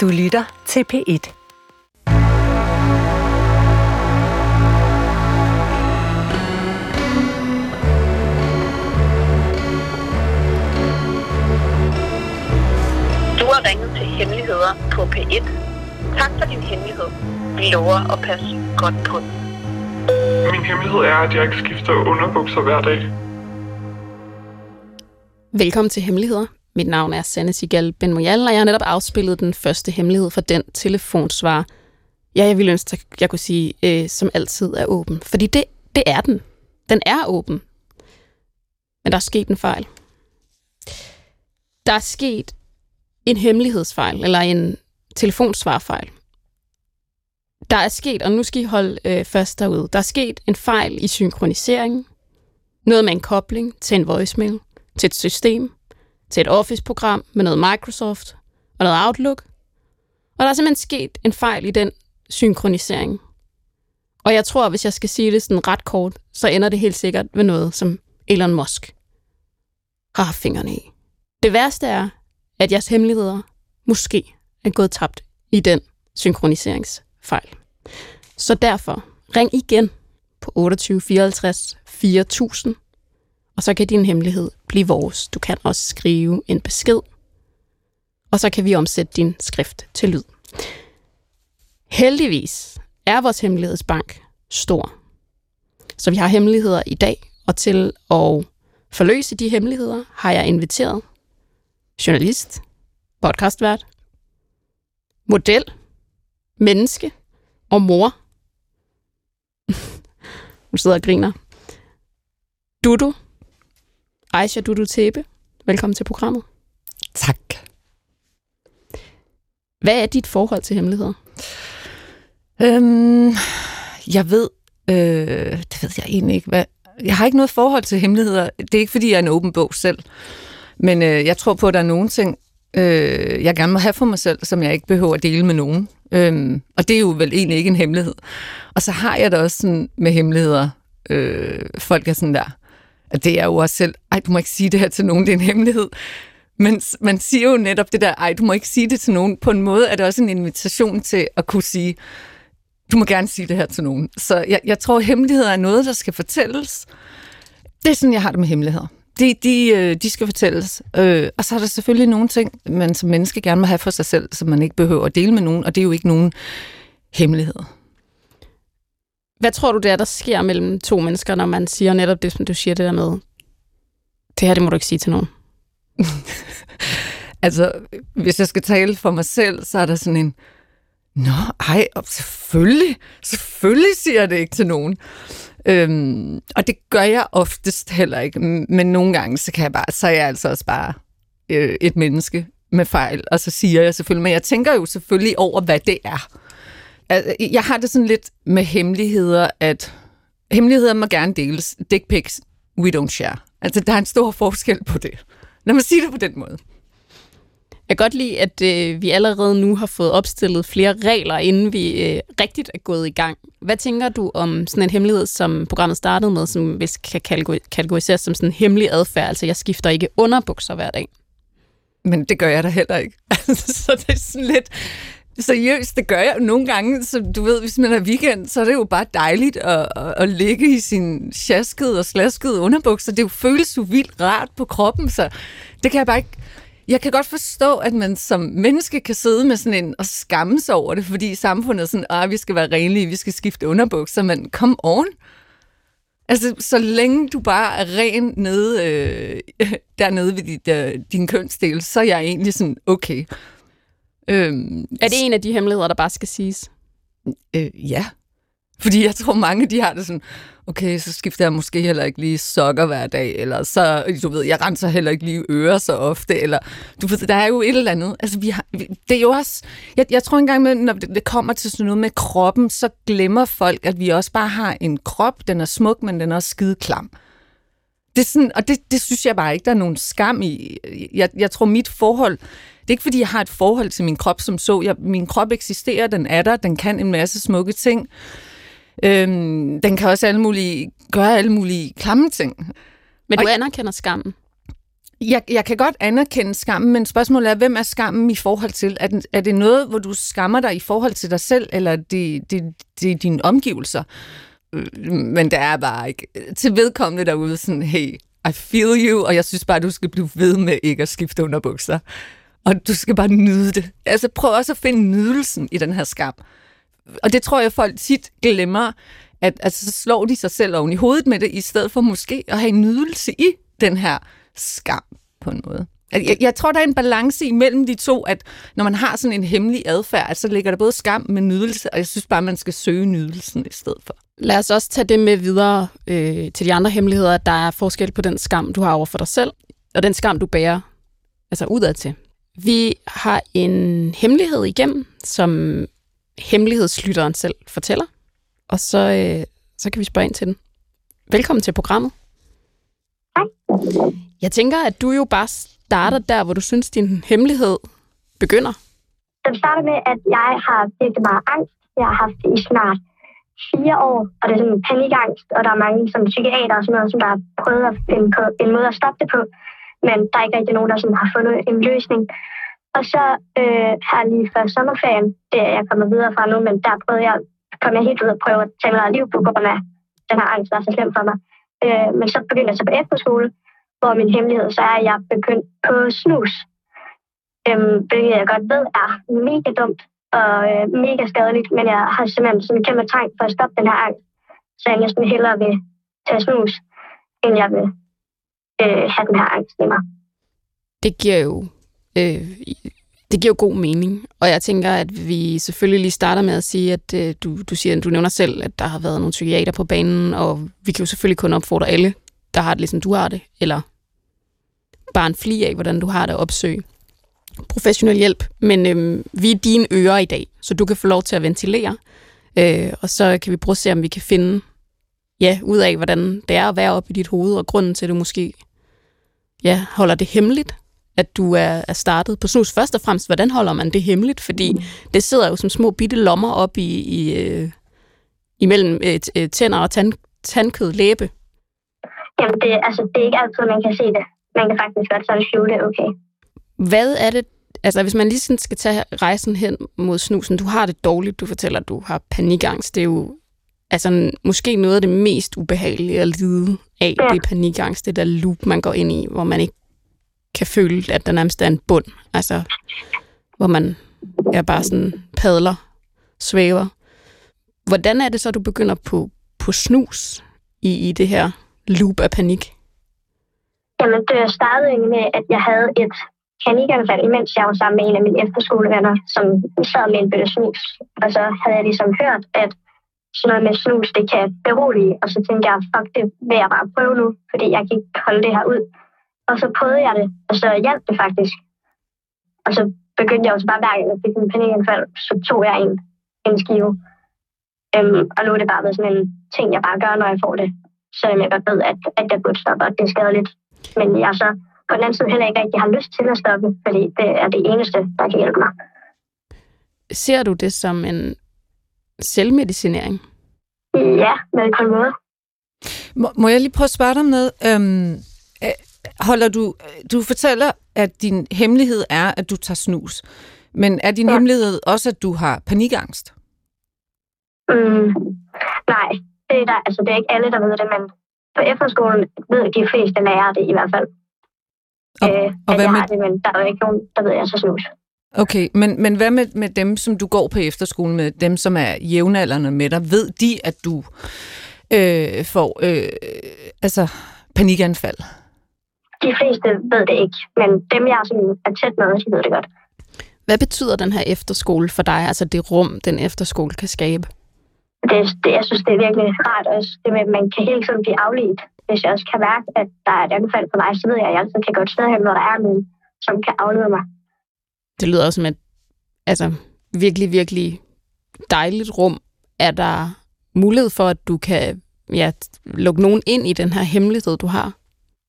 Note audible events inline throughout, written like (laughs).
Du lytter til P1. Du har ringet til Hemmeligheder på P1. Tak for din hemmelighed. Vi lover at passe godt på den. Min hemmelighed er, at jeg ikke skifter underbukser hver dag. Velkommen til Hemmeligheder. Mit navn er Sanne Sigal Ben Moyal, og jeg har netop afspillet den første hemmelighed for den telefonsvar. Ja, jeg ville ønske, at jeg kunne sige, øh, som altid er åben. Fordi det, det er den. Den er åben. Men der er sket en fejl. Der er sket en hemmelighedsfejl, eller en telefonsvarfejl. Der er sket, og nu skal I holde øh, fast derude, der er sket en fejl i synkroniseringen. Noget med en kobling til en voicemail, til et system, til et Office-program med noget Microsoft og noget Outlook. Og der er simpelthen sket en fejl i den synkronisering. Og jeg tror, hvis jeg skal sige det sådan ret kort, så ender det helt sikkert ved noget, som Elon Musk har haft fingrene i. Det værste er, at jeres hemmeligheder måske er gået tabt i den synkroniseringsfejl. Så derfor, ring igen på 28 54 4000, og så kan din hemmelighed blive vores. Du kan også skrive en besked, og så kan vi omsætte din skrift til lyd. Heldigvis er vores hemmelighedsbank stor. Så vi har hemmeligheder i dag, og til at forløse de hemmeligheder har jeg inviteret journalist, podcastvært, model, menneske og mor. (laughs) Hun sidder og griner. Dudu. Aisha Dudu Tebe. Velkommen til programmet. Tak. Hvad er dit forhold til hemmeligheder? Øhm, jeg ved, øh, det ved jeg egentlig ikke. Hvad, jeg har ikke noget forhold til hemmeligheder. Det er ikke, fordi jeg er en åben bog selv. Men øh, jeg tror på, at der er nogle ting, øh, jeg gerne må have for mig selv, som jeg ikke behøver at dele med nogen. Øhm, og det er jo vel egentlig ikke en hemmelighed. Og så har jeg det også sådan med hemmeligheder. Øh, folk er sådan der, og det er jo også selv, ej, du må ikke sige det her til nogen, det er en hemmelighed. Men man siger jo netop det der, ej, du må ikke sige det til nogen. På en måde er det også en invitation til at kunne sige, du må gerne sige det her til nogen. Så jeg, jeg tror, hemmeligheder er noget, der skal fortælles. Det er sådan, jeg har det med hemmeligheder. De, de, øh, de skal fortælles. Øh, og så er der selvfølgelig nogle ting, man som menneske gerne må have for sig selv, som man ikke behøver at dele med nogen, og det er jo ikke nogen hemmeligheder. Hvad tror du, det er, der sker mellem to mennesker, når man siger netop det, som du siger det der med, det her, det må du ikke sige til nogen? (laughs) altså, hvis jeg skal tale for mig selv, så er der sådan en, Nå, ej, selvfølgelig, selvfølgelig siger jeg det ikke til nogen. Øhm, og det gør jeg oftest heller ikke, men nogle gange, så kan jeg bare, så er jeg altså også bare øh, et menneske med fejl, og så siger jeg selvfølgelig, men jeg tænker jo selvfølgelig over, hvad det er. Jeg har det sådan lidt med hemmeligheder, at hemmeligheder må gerne deles. Dick pics, we don't share. Altså, der er en stor forskel på det. Lad mig sige det på den måde. Jeg kan godt lide, at øh, vi allerede nu har fået opstillet flere regler, inden vi øh, rigtigt er gået i gang. Hvad tænker du om sådan en hemmelighed, som programmet startede med, som hvis kan kategoriseres som sådan en hemmelig adfærd? Altså, jeg skifter ikke underbukser hver dag. Men det gør jeg da heller ikke. (laughs) så det er sådan lidt... Seriøst, det gør jeg nogle gange. Så du ved, hvis man er weekend, så er det jo bare dejligt at, at, at ligge i sin sjaskede og slaskede underbukser. Det jo føles jo vildt rart på kroppen, så det kan jeg bare ikke jeg kan godt forstå, at man som menneske kan sidde med sådan en og skamme sig over det, fordi samfundet er sådan, at vi skal være renlige, vi skal skifte underbukser, men kom on. Altså, så længe du bare er ren nede, øh, (laughs) dernede ved dit, øh, din kønsdel, så er jeg egentlig sådan, okay. Øhm, er det en af de hemmeligheder, der bare skal siges? Øh, ja. Fordi jeg tror, mange de har det sådan, okay, så skifter jeg måske heller ikke lige sokker hver dag, eller så, du ved, jeg renser heller ikke lige ører så ofte, eller du ved, der er jo et eller andet. Altså, vi har, det er jo også, jeg, jeg tror engang, med, når det kommer til sådan noget med kroppen, så glemmer folk, at vi også bare har en krop, den er smuk, men den er også skide klam. Det er sådan, og det, det synes jeg bare ikke, der er nogen skam i. Jeg, jeg tror, mit forhold, det er ikke, fordi jeg har et forhold til min krop som så. Jeg, min krop eksisterer, den er der, den kan en masse smukke ting. Øhm, den kan også alle mulige, gøre alle mulige klamme ting. Men du og, anerkender skammen? Jeg, jeg kan godt anerkende skammen, men spørgsmålet er, hvem er skammen i forhold til? Er, den, er det noget, hvor du skammer dig i forhold til dig selv, eller det, det, det er dine omgivelser? Øh, Men der er bare ikke til vedkommende derude sådan, hey, I feel you, og jeg synes bare, du skal blive ved med ikke at skifte underbukser. Og du skal bare nyde det. Altså prøv også at finde nydelsen i den her skam. Og det tror jeg, folk tit glemmer, at altså, så slår de sig selv oven i hovedet med det, i stedet for måske at have en nydelse i den her skam på en måde. Altså, jeg, jeg tror, der er en balance imellem de to, at når man har sådan en hemmelig adfærd, så ligger der både skam med nydelse, og jeg synes bare, man skal søge nydelsen i stedet for. Lad os også tage det med videre øh, til de andre hemmeligheder, at der er forskel på den skam, du har over for dig selv, og den skam, du bærer altså udad til. Vi har en hemmelighed igennem, som hemmelighedslytteren selv fortæller, og så, øh, så kan vi spørge ind til den. Velkommen til programmet. Tak. Jeg tænker, at du jo bare starter der, hvor du synes, din hemmelighed begynder. Den starter med, at jeg har virkelig meget angst. Jeg har haft det i snart fire år, og det er sådan en panikangst, og der er mange som psykiater og sådan noget, som der har prøvet at finde på en måde at stoppe det på, men der er ikke rigtig nogen, der sådan har fundet en løsning. Og så øh, her lige før sommerferien, det er jeg kommet videre fra nu, men der prøvede jeg, kom jeg helt ud og prøve at tage mit eget liv på grund af, den her angst var så slem for mig. Øh, men så begyndte jeg så på efterskole, hvor min hemmelighed så er, at jeg er begyndt på snus. Øhm, hvilket jeg godt ved er mega dumt og øh, mega skadeligt, men jeg har simpelthen sådan en kæmpe trang for at stoppe den her angst, så jeg næsten hellere vil tage snus, end jeg vil øh, have den her angst i mig. Det giver jo øh, det giver jo god mening, og jeg tænker, at vi selvfølgelig lige starter med at sige, at øh, du, du siger, du nævner selv, at der har været nogle psykiater på banen, og vi kan jo selvfølgelig kun opfordre alle, der har det ligesom du har det, eller bare en fli af, hvordan du har det, at opsøge professionel hjælp. Men øh, vi er dine ører i dag, så du kan få lov til at ventilere, øh, og så kan vi prøve at se, om vi kan finde ja, ud af, hvordan det er at være oppe i dit hoved, og grunden til, at du måske ja, holder det hemmeligt, at du er, er startet på snus. Først og fremmest, hvordan holder man det hemmeligt? Fordi mm. det sidder jo som små bitte lommer op i, i øh, imellem øh, øh, tænder og tand, tandkød, læbe. Jamen, det, altså, det er ikke altid, man kan se det. Man kan faktisk godt sådan skjule det, okay. Hvad er det, altså hvis man lige sådan skal tage rejsen hen mod snusen, du har det dårligt, du fortæller, at du har panikangst, det er jo altså måske noget af det mest ubehagelige at lide af, Ja. det er panikangst, det der loop, man går ind i, hvor man ikke kan føle, at der nærmest er en bund, altså hvor man er bare sådan padler, svæver. Hvordan er det så, du begynder på, på snus i, i det her loop af panik? Jamen, det startede egentlig med, at jeg havde et panikanfald, imens jeg var sammen med en af mine efterskolevenner, som sad med en bøtte snus. Og så havde jeg ligesom hørt, at sådan noget med snus, det kan berolige. Og så tænkte jeg, fuck, det vil jeg bare prøve nu, fordi jeg kan ikke holde det her ud. Og så prøvede jeg det, og så hjalp det faktisk. Og så begyndte jeg også bare hver gang, jeg fik en panikanfald, så tog jeg en, en skive. Øhm, og nu er det bare været sådan en ting, jeg bare gør, når jeg får det. Selvom jeg godt ved, at, at jeg burde stoppe, og det er skadeligt. Men jeg så på den anden side heller ikke rigtig har lyst til at stoppe, fordi det er det eneste, der kan hjælpe mig. Ser du det som en selvmedicinering? Ja, men på en måde. Må, må jeg lige prøve at spørge dig om noget? Øhm, øh, holder du, du fortæller, at din hemmelighed er, at du tager snus. Men er din ja. Hemmelighed også, at du har panikangst? Mm, nej, det er, der, altså, det er ikke alle, der ved det, men på efterskolen ved de fleste lærere det i hvert fald. Og, øh, og at hvad jeg med, har det, men der er jo ikke nogen, der ved, at jeg så snus. Okay, men, men hvad med, med dem, som du går på efterskolen med, dem, som er jævnaldrende med dig? Ved de, at du øh, får øh, altså, panikanfald? De fleste ved det ikke, men dem, jeg sådan er tæt med, de ved det godt. Hvad betyder den her efterskole for dig, altså det rum, den efterskole kan skabe? det, det, jeg synes, det er virkelig rart også, det med, at man kan hele tiden blive afledt. Hvis jeg også kan mærke, at der er et anfald på mig, så ved jeg, at jeg altid kan gå et sted hen, hvor der er nogen, som kan aflede mig. Det lyder også som et altså, virkelig, virkelig dejligt rum. Er der mulighed for, at du kan ja, lukke nogen ind i den her hemmelighed, du har?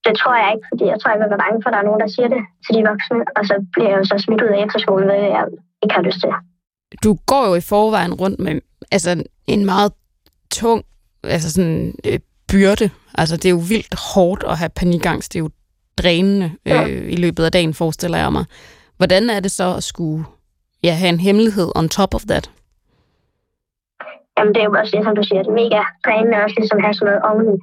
Det tror jeg ikke, fordi jeg tror, jeg vil være bange for, at der er nogen, der siger det til de voksne, og så bliver jeg jo så smidt ud af efterskolen, hvad jeg ikke har lyst til. Du går jo i forvejen rundt med altså, en meget tung altså sådan, øh, byrde. Altså, det er jo vildt hårdt at have panikangst. Det er jo drænende øh, i løbet af dagen, forestiller jeg mig. Hvordan er det så at skulle ja, have en hemmelighed on top of that? Jamen, det er jo også det, som du siger, det er mega drænende også ligesom at have sådan noget oveni.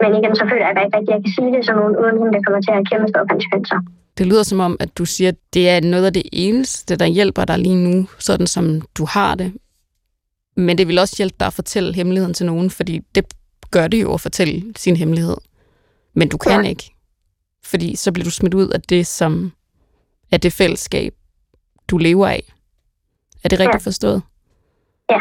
Men igen, så føler jeg ikke rigtigt, at jeg kan sige det som nogen, uden at det kommer til at have kæmpe store konsekvenser. Det lyder som om, at du siger, at det er noget af det eneste, der hjælper dig lige nu, sådan som du har det. Men det vil også hjælpe dig at fortælle hemmeligheden til nogen, fordi det gør det jo at fortælle sin hemmelighed. Men du kan ja. ikke, fordi så bliver du smidt ud af det, som er det fællesskab, du lever af. Er det rigtigt ja. forstået? Ja.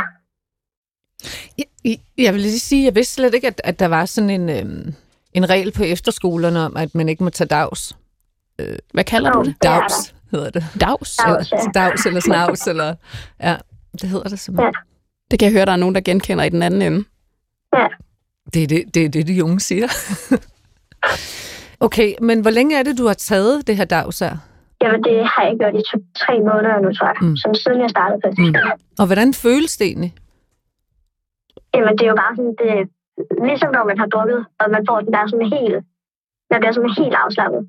Jeg, jeg vil lige sige, jeg vidste slet ikke, at, at der var sådan en, øhm, en regel på efterskolerne om, at man ikke må tage dags. Øh, Hvad kalder du det? Dags hedder det. Dags? Dags, ja. Eller, dags eller snavs, (laughs) eller... Ja, det hedder det simpelthen. Ja. Det kan jeg høre, der er nogen, der genkender i den anden ende. Ja. Det er det, det, er det de unge siger. (laughs) okay, men hvor længe er det, du har taget det her dags her? Jamen, det har jeg gjort i to, tre måneder nu, tror jeg. Mm. Mm. Som siden jeg startede på Mm. Og hvordan føles det egentlig? Jamen, det er jo bare sådan, det, ligesom når man har drukket, og man får den der sådan helt, man bliver sådan helt afslappet.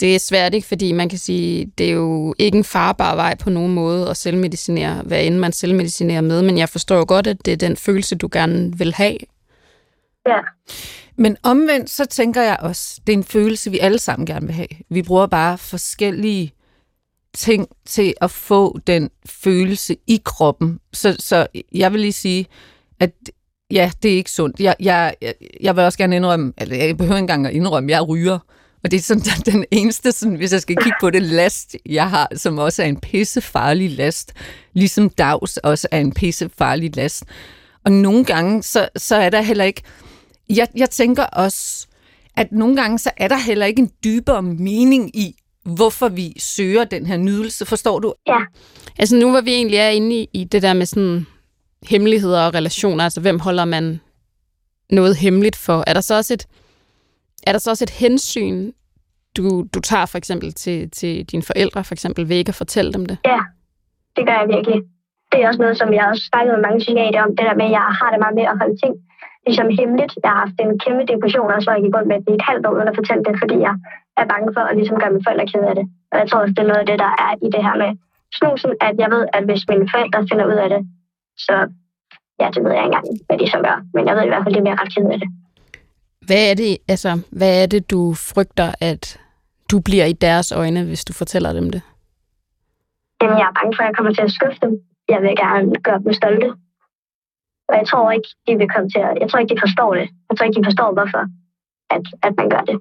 Det er svært ikke, fordi man kan sige, det er jo ikke en farbar vej på nogen måde at selvmedicinere, hvad end man selvmedicinerer med, men jeg forstår jo godt, at det er den følelse, du gerne vil have. Ja, men omvendt, så tænker jeg også, det er en følelse, vi alle sammen gerne vil have. Vi bruger bare forskellige ting til at få den følelse i kroppen. Så, så jeg vil lige sige, at ja, det er ikke sundt. Jeg, jeg, jeg, vil også gerne indrømme, eller jeg behøver ikke engang at indrømme, jeg ryger. Og det er sådan (laughs) den eneste, sådan, hvis jeg skal kigge på det, last, jeg har, som også er en pissefarlig last. Ligesom dags også er en pissefarlig last. Og nogle gange, så, så er der heller ikke... Jeg, jeg tænker også, at nogle gange, så er der heller ikke en dybere mening i, hvorfor vi søger den her nydelse. Forstår du? Altså nu hvor vi egentlig er inde i, i det der med sådan hemmeligheder og relationer, altså hvem holder man noget hemmeligt for? Er der så også et, er der så også et hensyn, du, du tager for eksempel til, til dine forældre, for eksempel ved ikke at fortælle dem det? ja, det gør jeg virkelig. Det er også noget, som jeg også snakket med mange psykiater om, det der med, at jeg har det meget med at holde ting ligesom hemmeligt. Jeg har haft en kæmpe depression, og så var jeg gik rundt med det i et halvt år uden at fortælle det, fordi jeg er bange for at ligesom gøre mine forældre ked af det. Og jeg tror også, det er noget af det, der er i det her med snusen, at jeg ved, at hvis mine forældre finder ud af det, så ja, det ved jeg ikke engang, hvad de så gør. Men jeg ved i hvert fald, det er mere ret ked af det. Hvad er det, altså, hvad er det, du frygter, at du bliver i deres øjne, hvis du fortæller dem det? Jamen, jeg er bange for, at jeg kommer til at skuffe dem. Jeg vil gerne gøre dem stolte. Og jeg tror ikke, de vil komme til at... Jeg tror ikke, de forstår det. Jeg tror ikke, de forstår, hvorfor at, at man gør det.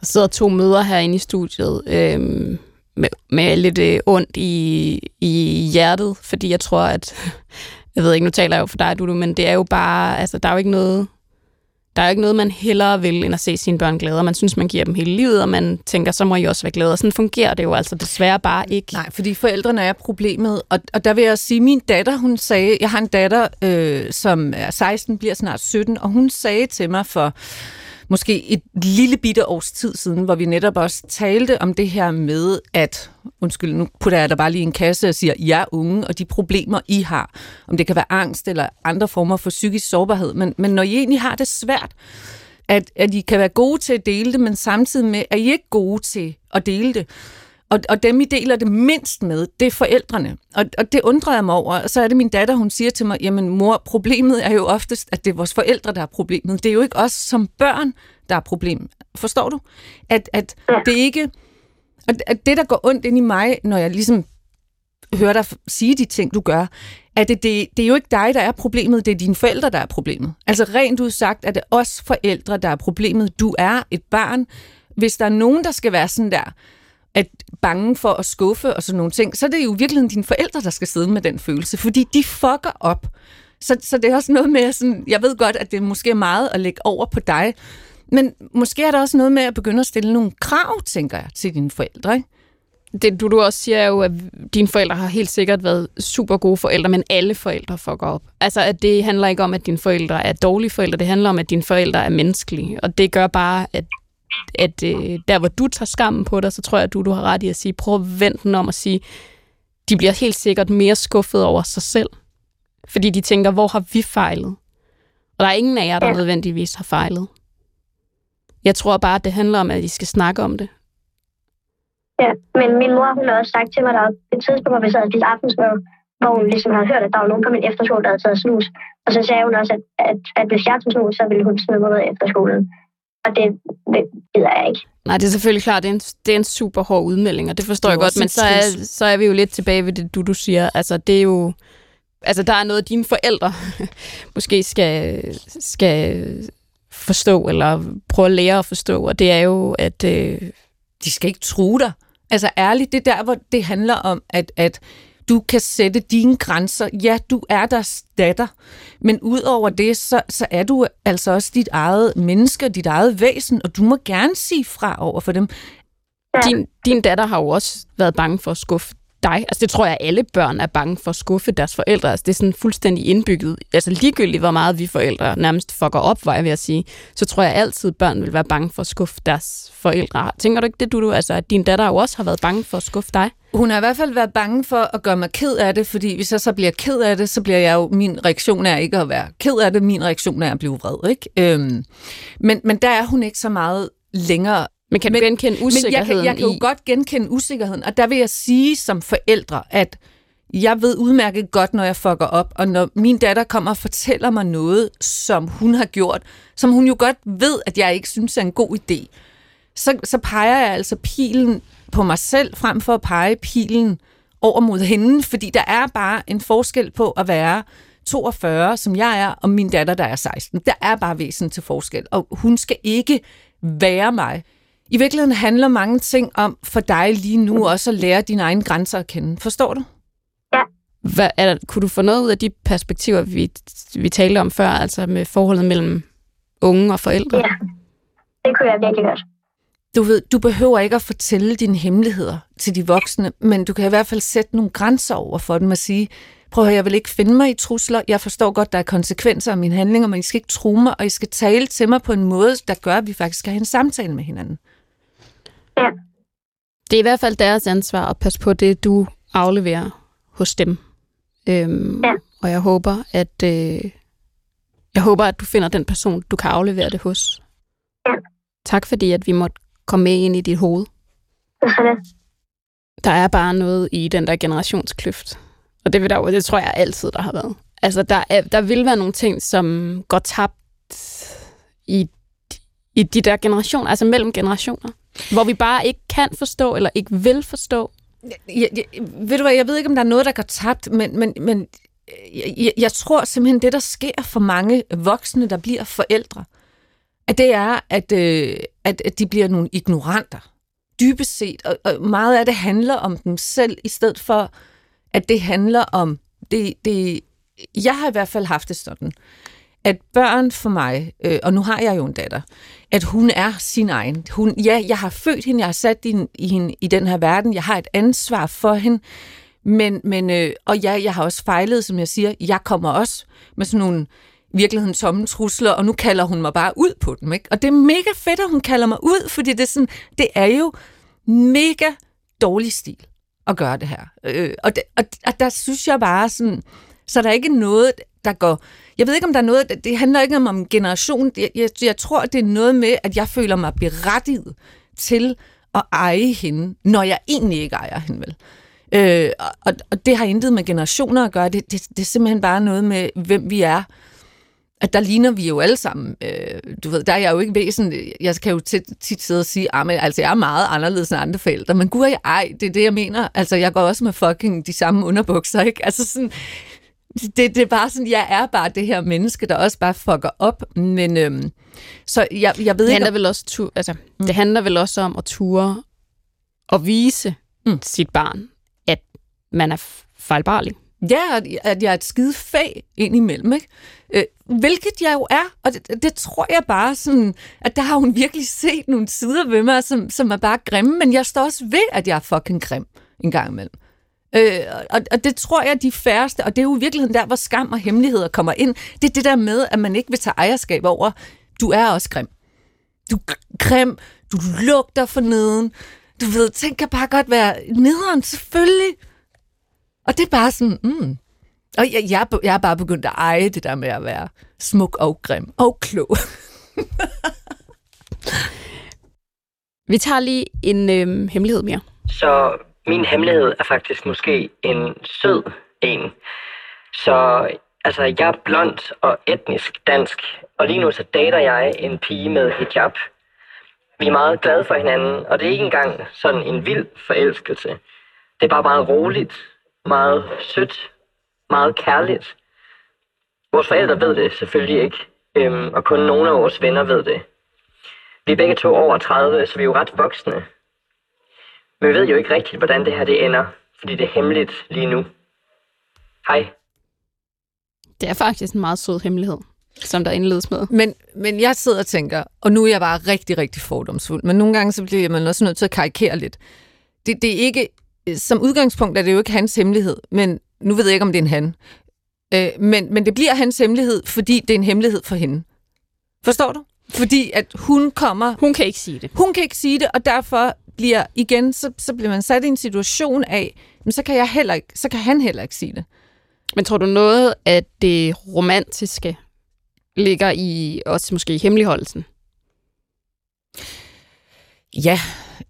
Der sidder to møder herinde i studiet øhm, med, med lidt øh, ondt i, i hjertet, fordi jeg tror, at... (laughs) Jeg ved ikke, nu taler jeg jo for dig, du, men det er jo bare... Altså, der er jo ikke noget... Der er jo ikke noget, man hellere vil, end at se sine børn glade. Man synes, man giver dem hele livet, og man tænker, så må I også være glade. Og sådan fungerer det jo altså desværre bare ikke. Nej, fordi forældrene er problemet. Og, og der vil jeg sige, min datter, hun sagde, jeg har en datter, øh, som er 16, bliver snart 17, og hun sagde til mig for måske et lille bitte års tid siden, hvor vi netop også talte om det her med, at, undskyld, nu putter jeg der bare lige en kasse og siger, ja unge, og de problemer, I har, om det kan være angst eller andre former for psykisk sårbarhed, men, men når I egentlig har det svært, at, at I kan være gode til at dele det, men samtidig med, at I ikke er gode til at dele det. Og, og dem, I deler det mindst med, det er forældrene. Og, og det undrer jeg mig over. Og så er det min datter, hun siger til mig, jamen mor, problemet er jo oftest, at det er vores forældre, der er problemet. Det er jo ikke os som børn, der er problem. Forstår du? At, at det ikke... At, at det, der går ondt ind i mig, når jeg ligesom hører dig sige de ting, du gør, at det, det, det er jo ikke dig, der er problemet, det er dine forældre, der er problemet. Altså rent ud sagt, er det os forældre, der er problemet. Du er et barn. Hvis der er nogen, der skal være sådan der, at bange for at skuffe og sådan nogle ting, så er det jo virkelig dine forældre, der skal sidde med den følelse, fordi de fucker op. Så, så det er også noget med, sådan, jeg ved godt, at det måske er meget at lægge over på dig, men måske er der også noget med at begynde at stille nogle krav, tænker jeg, til dine forældre. Ikke? Det du, du også siger er jo, at dine forældre har helt sikkert været super gode forældre, men alle forældre fucker op. Altså, at det handler ikke om, at dine forældre er dårlige forældre, det handler om, at dine forældre er menneskelige. Og det gør bare, at at øh, der hvor du tager skammen på dig, så tror jeg, at du, du har ret i at sige, prøv at vente den om at sige, de bliver helt sikkert mere skuffet over sig selv. Fordi de tænker, hvor har vi fejlet? Og der er ingen af jer, der Ja. nødvendigvis har fejlet. Jeg tror bare, at det handler om, at I skal snakke om det. Ja, men min mor, hun har også sagt til mig, der et tidspunkt, hvor vi sad og spiste aftensmad, hvor hun ligesom havde hørt, at der var nogen på min efterskole, der havde taget snus. Og så sagde hun også, at, at, at hvis jeg tog snus, så ville hun smide mig ud af efterskolen. Og det gider jeg ikke. Nej, det er selvfølgelig klart, det er en, det er en super hård udmelding, og det forstår Det jeg godt, men så er, så er vi jo lidt tilbage ved det, du, du siger. Altså, det er jo... Altså, der er noget, dine forældre (laughs) måske skal, skal forstå, eller prøve at lære at forstå, og det er jo, at... Øh, de skal ikke true dig. Altså ærligt, det er der, hvor det handler om, at, at du kan sætte dine grænser. Ja, du er deres datter, men udover det, så, så er du altså også dit eget menneske, dit eget væsen, og du må gerne sige fra over for dem. Ja. din, din datter har jo også været bange for at skuffe dig. Altså, det tror jeg, alle børn er bange for at skuffe deres forældre. Altså, det er sådan fuldstændig indbygget. Altså, ligegyldigt, hvor meget vi forældre nærmest fucker op, var jeg ved at sige, så tror jeg altid, børn vil være bange for at skuffe deres forældre. Tænker du ikke det, du, du altså, at din datter jo også har været bange for at skuffe dig? Hun har i hvert fald været bange for at gøre mig ked af det, fordi hvis jeg så bliver ked af det, så bliver jeg jo, min reaktion er ikke at være ked af det, min reaktion er at blive vred, ikke? Øhm, men, men der er hun ikke så meget længere Men kan Men- du genkende Men jeg usikkerheden kan, jeg kan jo i... godt genkende usikkerheden, og der vil jeg sige som forældre, at jeg ved udmærket godt, når jeg fucker op, og når min datter kommer og fortæller mig noget, som hun har gjort, som hun jo godt ved, at jeg ikke synes er en god idé, så, så peger jeg altså pilen på mig selv, frem for at pege pilen over mod hende, fordi der er bare en forskel på at være 42, som jeg er, og min datter, der er 16. Der er bare væsen til forskel, og hun skal ikke være mig. I virkeligheden handler mange ting om for dig lige nu også at lære dine egne grænser at kende. Forstår du? Hvad, er der, kunne du få noget ud af de perspektiver, vi, vi talte om før, altså med forholdet mellem unge og forældre? Ja, det kunne jeg virkelig godt. Du ved, du behøver ikke at fortælle dine hemmeligheder til de voksne, men du kan i hvert fald sætte nogle grænser over for dem og sige, prøv at høre, jeg vil ikke finde mig i trusler. Jeg forstår godt, der er konsekvenser af mine handlinger, men I skal ikke true mig, og I skal tale til mig på en måde, der gør, at vi faktisk skal have en samtale med hinanden. Ja, Det er i hvert fald deres ansvar at passe på det, du afleverer hos dem. Øhm, Ja. Og jeg håber, at øh, jeg håber, at du finder den person, du kan aflevere det hos. Ja. Tak fordi, at vi måtte komme med ind i dit hoved. er. Der er bare noget i den der generationskløft. Og det, vil der, det tror jeg altid, der har været. Altså, der, er, der vil være nogle ting, som går tabt i, i de der generationer, altså mellem generationer. Hvor vi bare ikke kan forstå, eller ikke vil forstå, Jeg, jeg, ved du hvad, jeg ved ikke, om der er noget, der går tabt, men, men, men jeg, jeg, jeg tror simpelthen, det, der sker for mange voksne, der bliver forældre, at det er, at, øh, at, at de bliver nogle ignoranter. Dybest set. Og, og meget af det handler om dem selv, i stedet for, at det handler om... Det, det, jeg har i hvert fald haft det sådan, at børn for mig, øh, og nu har jeg jo en datter, at hun er sin egen. Hun, ja, jeg har født hende, jeg har sat hende i, hende i den her verden, jeg har et ansvar for hende, men, men øh, og ja, jeg har også fejlet, som jeg siger, jeg kommer også med sådan nogle virkeligheden tomme trusler, og nu kalder hun mig bare ud på dem. Ikke? Og det er mega fedt, at hun kalder mig ud, fordi det er, sådan, det er jo mega dårlig stil at gøre det her. Øh, og, det, og, og der synes jeg bare sådan, så der er ikke noget, der går... Jeg ved ikke, om der er noget... Det handler ikke om, om generation. Jeg, jeg, jeg tror, det er noget med, at jeg føler mig berettiget til at eje hende, når jeg egentlig ikke ejer hende, vel? Øh, og, og det har intet med generationer at gøre. Det, det, det er simpelthen bare noget med, hvem vi er. At der ligner vi jo alle sammen. Øh, du ved, der er jeg jo ikke væsen. Jeg kan jo tit, tit sidde og sige, at altså, jeg er meget anderledes end andre forældre. Men gud, jeg ej, det er det, jeg mener. Altså, jeg går også med fucking de samme underbukser, ikke? Altså sådan, det, det er bare sådan, jeg er bare det her menneske, der også bare fucker op. Men øhm, så jeg, jeg ved Det ikke... handler om- vel også, tu- altså, mm. det handler vel også om at ture og vise Mm. sit barn, at man er fejlbarlig. Ja, at- jeg er et skide fag indimellem, ikke? Øh, hvilket jeg jo er, og det, det tror jeg bare sådan, at der har hun virkelig set nogle sider ved mig, som, som er bare grimme, men jeg står også ved, at jeg er fucking grim en gang imellem. Øh, og, og det tror jeg, de færreste, og det er jo i virkeligheden der, hvor skam og hemmeligheder kommer ind, det er det der med, at man ikke vil tage ejerskab over, du er også grim. Du er grim, du lugter for neden, du ved, ting kan bare godt være nederen, selvfølgelig. Og det er bare sådan, mm. Og jeg, jeg, jeg er bare begyndt at eje det der med at være smuk og grim og klog. (laughs) Vi tager lige en øhm, hemmelighed mere. Så min hemmelighed er faktisk måske en sød en. Så altså, jeg er blond og etnisk dansk, og lige nu så dater jeg en pige med hijab. Vi er meget glade for hinanden, og det er ikke engang sådan en vild forelskelse. Det er bare meget roligt, meget sødt, meget kærligt. Vores forældre ved det selvfølgelig ikke, øhm, og kun nogle af vores venner ved det. Vi er begge to over 30, så vi er jo ret voksne. Men vi ved jo ikke rigtigt, hvordan det her det ender, fordi det er hemmeligt lige nu. Hej. Det er faktisk en meget sød hemmelighed, som der indledes med. Men, men jeg sidder og tænker, og nu er jeg bare rigtig, rigtig fordomsfuld, men nogle gange så bliver man også nødt til at karikere lidt. Det, det er ikke, som udgangspunkt er det jo ikke hans hemmelighed, men nu ved jeg ikke, om det er en han. Øh, men, men det bliver hans hemmelighed, fordi det er en hemmelighed for hende. Forstår du? Fordi at hun kommer... Hun kan ikke sige det. Hun kan ikke sige det, og derfor bliver igen, så, så bliver man sat i en situation af, men så kan, jeg heller ikke, så kan han heller ikke sige det. Men tror du noget af det romantiske ligger i også måske i hemmeligholdelsen? Ja,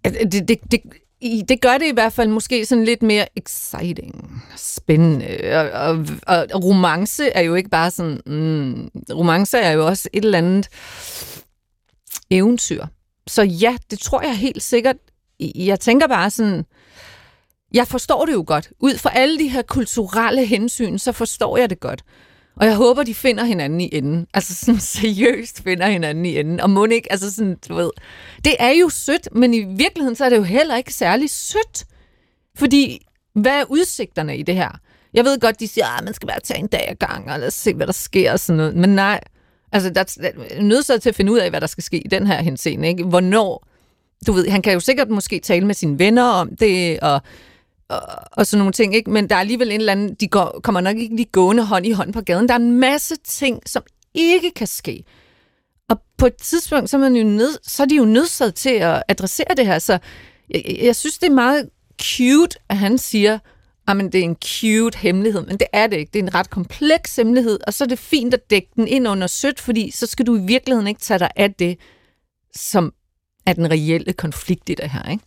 det, det, det, det gør det i hvert fald måske sådan lidt mere exciting, spændende. Og, og, og romance er jo ikke bare sådan... Mm, romance er jo også et eller andet eventyr. Så ja, det tror jeg helt sikkert. Jeg tænker bare sådan... Jeg forstår det jo godt. Ud fra alle de her kulturelle hensyn, så forstår jeg det godt. Og jeg håber, de finder hinanden i enden. Altså sådan (laughs) seriøst finder hinanden i enden. Og må ikke, altså sådan, du ved. Det er jo sødt, men i virkeligheden så er det jo heller ikke særlig sødt. Fordi, hvad er udsigterne i det her? Jeg ved godt, de siger, at ah, man skal bare tage en dag ad gang, og lad os se, hvad der sker og sådan noget. Men nej, altså der er nødt til at finde ud af, hvad der skal ske i den her henseende. Ikke? Hvornår, du ved, han kan jo sikkert måske tale med sine venner om det, og og, og sådan nogle ting, ikke? Men der er alligevel en eller anden, de går, kommer nok ikke lige gående hånd i hånd på gaden. Der er en masse ting, som ikke kan ske. Og på et tidspunkt, så er, man jo ned, så er de jo nødsaget til at adressere det her. Så jeg, jeg synes, det er meget cute, at han siger, ah, at det er en cute hemmelighed, men det er det ikke. Det er en ret kompleks hemmelighed, og så er det fint at dække den ind under sødt, fordi så skal du i virkeligheden ikke tage dig af det, som er den reelle konflikt i det her, ikke?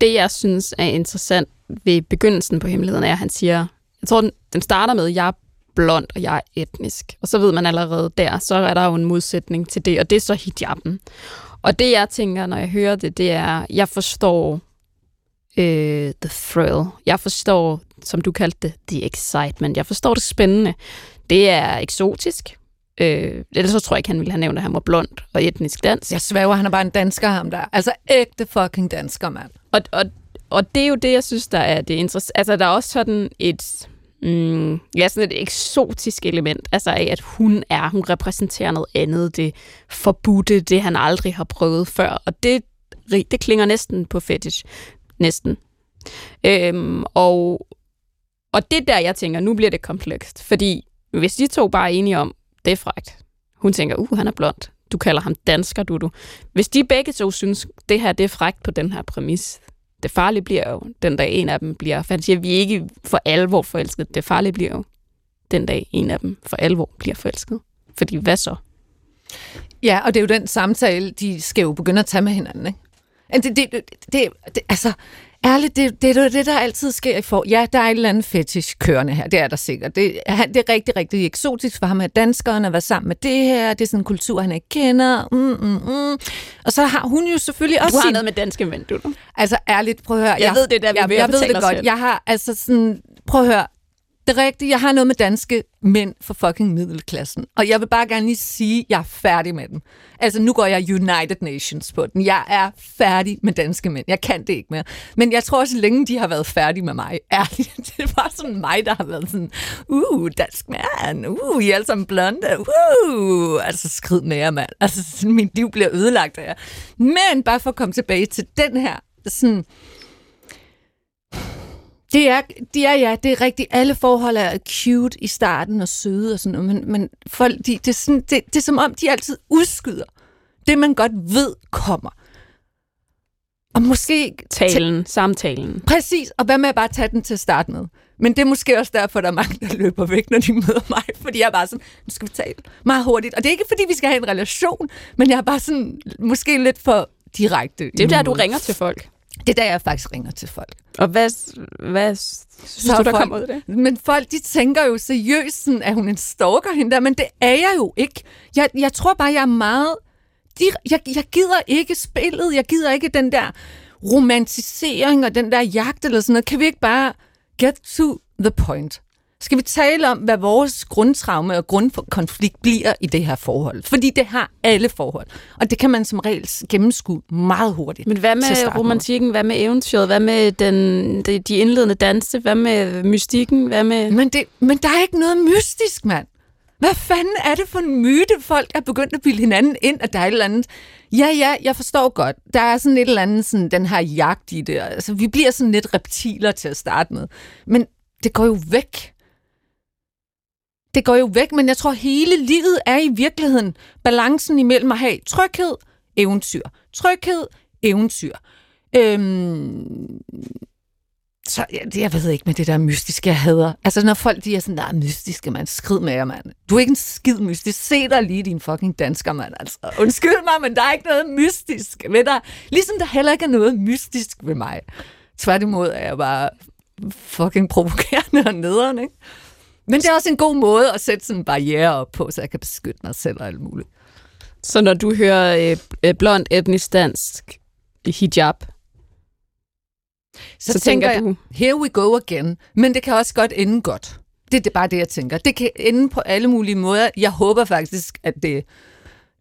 Det, jeg synes er interessant ved begyndelsen på hemmeligheden, er, at han siger, jeg tror, den, den starter med, jeg er blond, og jeg er etnisk. Og så ved man allerede der, så er der jo en modsætning til det, og det er så hijaben. Og det, jeg tænker, når jeg hører det, det er, jeg forstår øh, the thrill. Jeg forstår, som du kaldte det, the excitement. Jeg forstår det spændende. Det er eksotisk. Øh, ellers så tror jeg ikke, han ville have nævnt, at han var blond og etnisk dansk. Jeg svæver, han er bare en dansker, ham der. Altså ægte fucking dansker, mand. Og, og, og det er jo det, jeg synes, der er det interessante. Altså, der er også sådan et, mm, ja, sådan et eksotisk element, altså af, at hun er, hun repræsenterer noget andet, det forbudte, det han aldrig har prøvet før, og det, det klinger næsten på fetish. Næsten. Øhm, og, og det der, jeg tænker, nu bliver det komplekst, fordi hvis de to bare er enige om, det er frækt. Hun tænker, uh, han er blond. Du kalder ham dansker, du du. Hvis de begge to synes, det her det er frækt på den her præmis, det farlige bliver jo, den dag en af dem bliver, for han siger, vi er ikke for alvor forelsket. Det farlige bliver jo, den dag en af dem for alvor bliver forelsket. Fordi hvad så? Ja, og det er jo den samtale, de skal jo begynde at tage med hinanden, ikke? Det, det, det, det, det, altså, ærligt, det, det er det, der altid sker i for. Ja, der er et eller andet fetish kørende her, det er der sikkert. Det, det er rigtig, rigtig eksotisk for ham, at danskerne var sammen med det her. Det er sådan en kultur, han ikke kender. Mm, mm, mm. Og så har hun jo selvfølgelig også... Du har sin... noget med danske mænd, du. Altså ærligt, prøv at høre. Jeg, jeg ved det, der vi jeg, jeg ved det godt. Jeg har altså sådan... Prøv at høre. Det er rigtigt, jeg har noget med danske mænd for fucking middelklassen. Og jeg vil bare gerne lige sige, at jeg er færdig med dem. Altså, nu går jeg United Nations på den. Jeg er færdig med danske mænd. Jeg kan det ikke mere. Men jeg tror også, længe de har været færdige med mig. (laughs) Ærligt, det var sådan mig, der har været sådan, uh, dansk mand, uh, I er alle sammen blonde, uh, altså skrid med jer, mand. Altså, min liv bliver ødelagt af jer. Men bare for at komme tilbage til den her, sådan, det er, det er, ja, det er rigtigt. Alle forhold er cute i starten og søde og sådan noget, men, men folk, de, det, er sådan, det, det er som om, de altid udskyder det, man godt ved kommer. Og måske... Talen, samtalen. Præcis, og hvad med at bare tage den til at starte med? Men det er måske også derfor, der er mange, der løber væk, når de møder mig, (laughs) fordi jeg er bare sådan, nu skal vi tale meget hurtigt. Og det er ikke, fordi vi skal have en relation, men jeg er bare sådan, måske lidt for direkte. Det er der, du ringer til folk. Det er der, jeg faktisk ringer til folk. Og hvad, hvad synes Så du, der folk- kommer ud af det? Men folk, de tænker jo seriøst, sådan, at hun er en stalker hende der, men det er jeg jo ikke. Jeg, jeg tror bare, jeg er meget... De, jeg, jeg gider ikke spillet, jeg gider ikke den der romantisering og den der jagt eller sådan noget. Kan vi ikke bare get to the point? Skal vi tale om, hvad vores grundtraume og grundkonflikt bliver i det her forhold? Fordi det har alle forhold. Og det kan man som regel gennemskue meget hurtigt. Men hvad med romantikken? Hvad med eventyret? Hvad med den, de, de indledende danse? Hvad med mystikken? Hvad med... Men, det, men der er ikke noget mystisk, mand. Hvad fanden er det for en myte, folk er begyndt at bilde hinanden ind, at der er et eller andet... Ja, ja, jeg forstår godt. Der er sådan et eller andet, sådan, den her jagt i det. Altså, vi bliver sådan lidt reptiler til at starte med. Men det går jo væk. Det går jo væk, men jeg tror, hele livet er i virkeligheden balancen imellem at have tryghed, eventyr. Tryghed, eventyr. Øhm, så jeg, jeg ved ikke med det der mystiske, jeg hader. Altså, når folk de er sådan, der er mystiske, mand. Skrid med jer, mand. Du er ikke en skid mystisk. Se dig lige, din fucking dansker, mand. Altså, undskyld mig, men der er ikke noget mystisk ved dig. Ligesom der heller ikke er noget mystisk ved mig. Tværtimod er jeg bare fucking provokerende og nederen, ikke? Men det er også en god måde at sætte sådan en barriere op på, så jeg kan beskytte mig selv og alt muligt. Så når du hører øh, øh, blond etnisk dansk hijab, Så, så, tænker jeg, du, here we go again. Men det kan også godt ende godt. Det, det er bare det, jeg tænker. Det kan ende på alle mulige måder. Jeg håber faktisk, at det,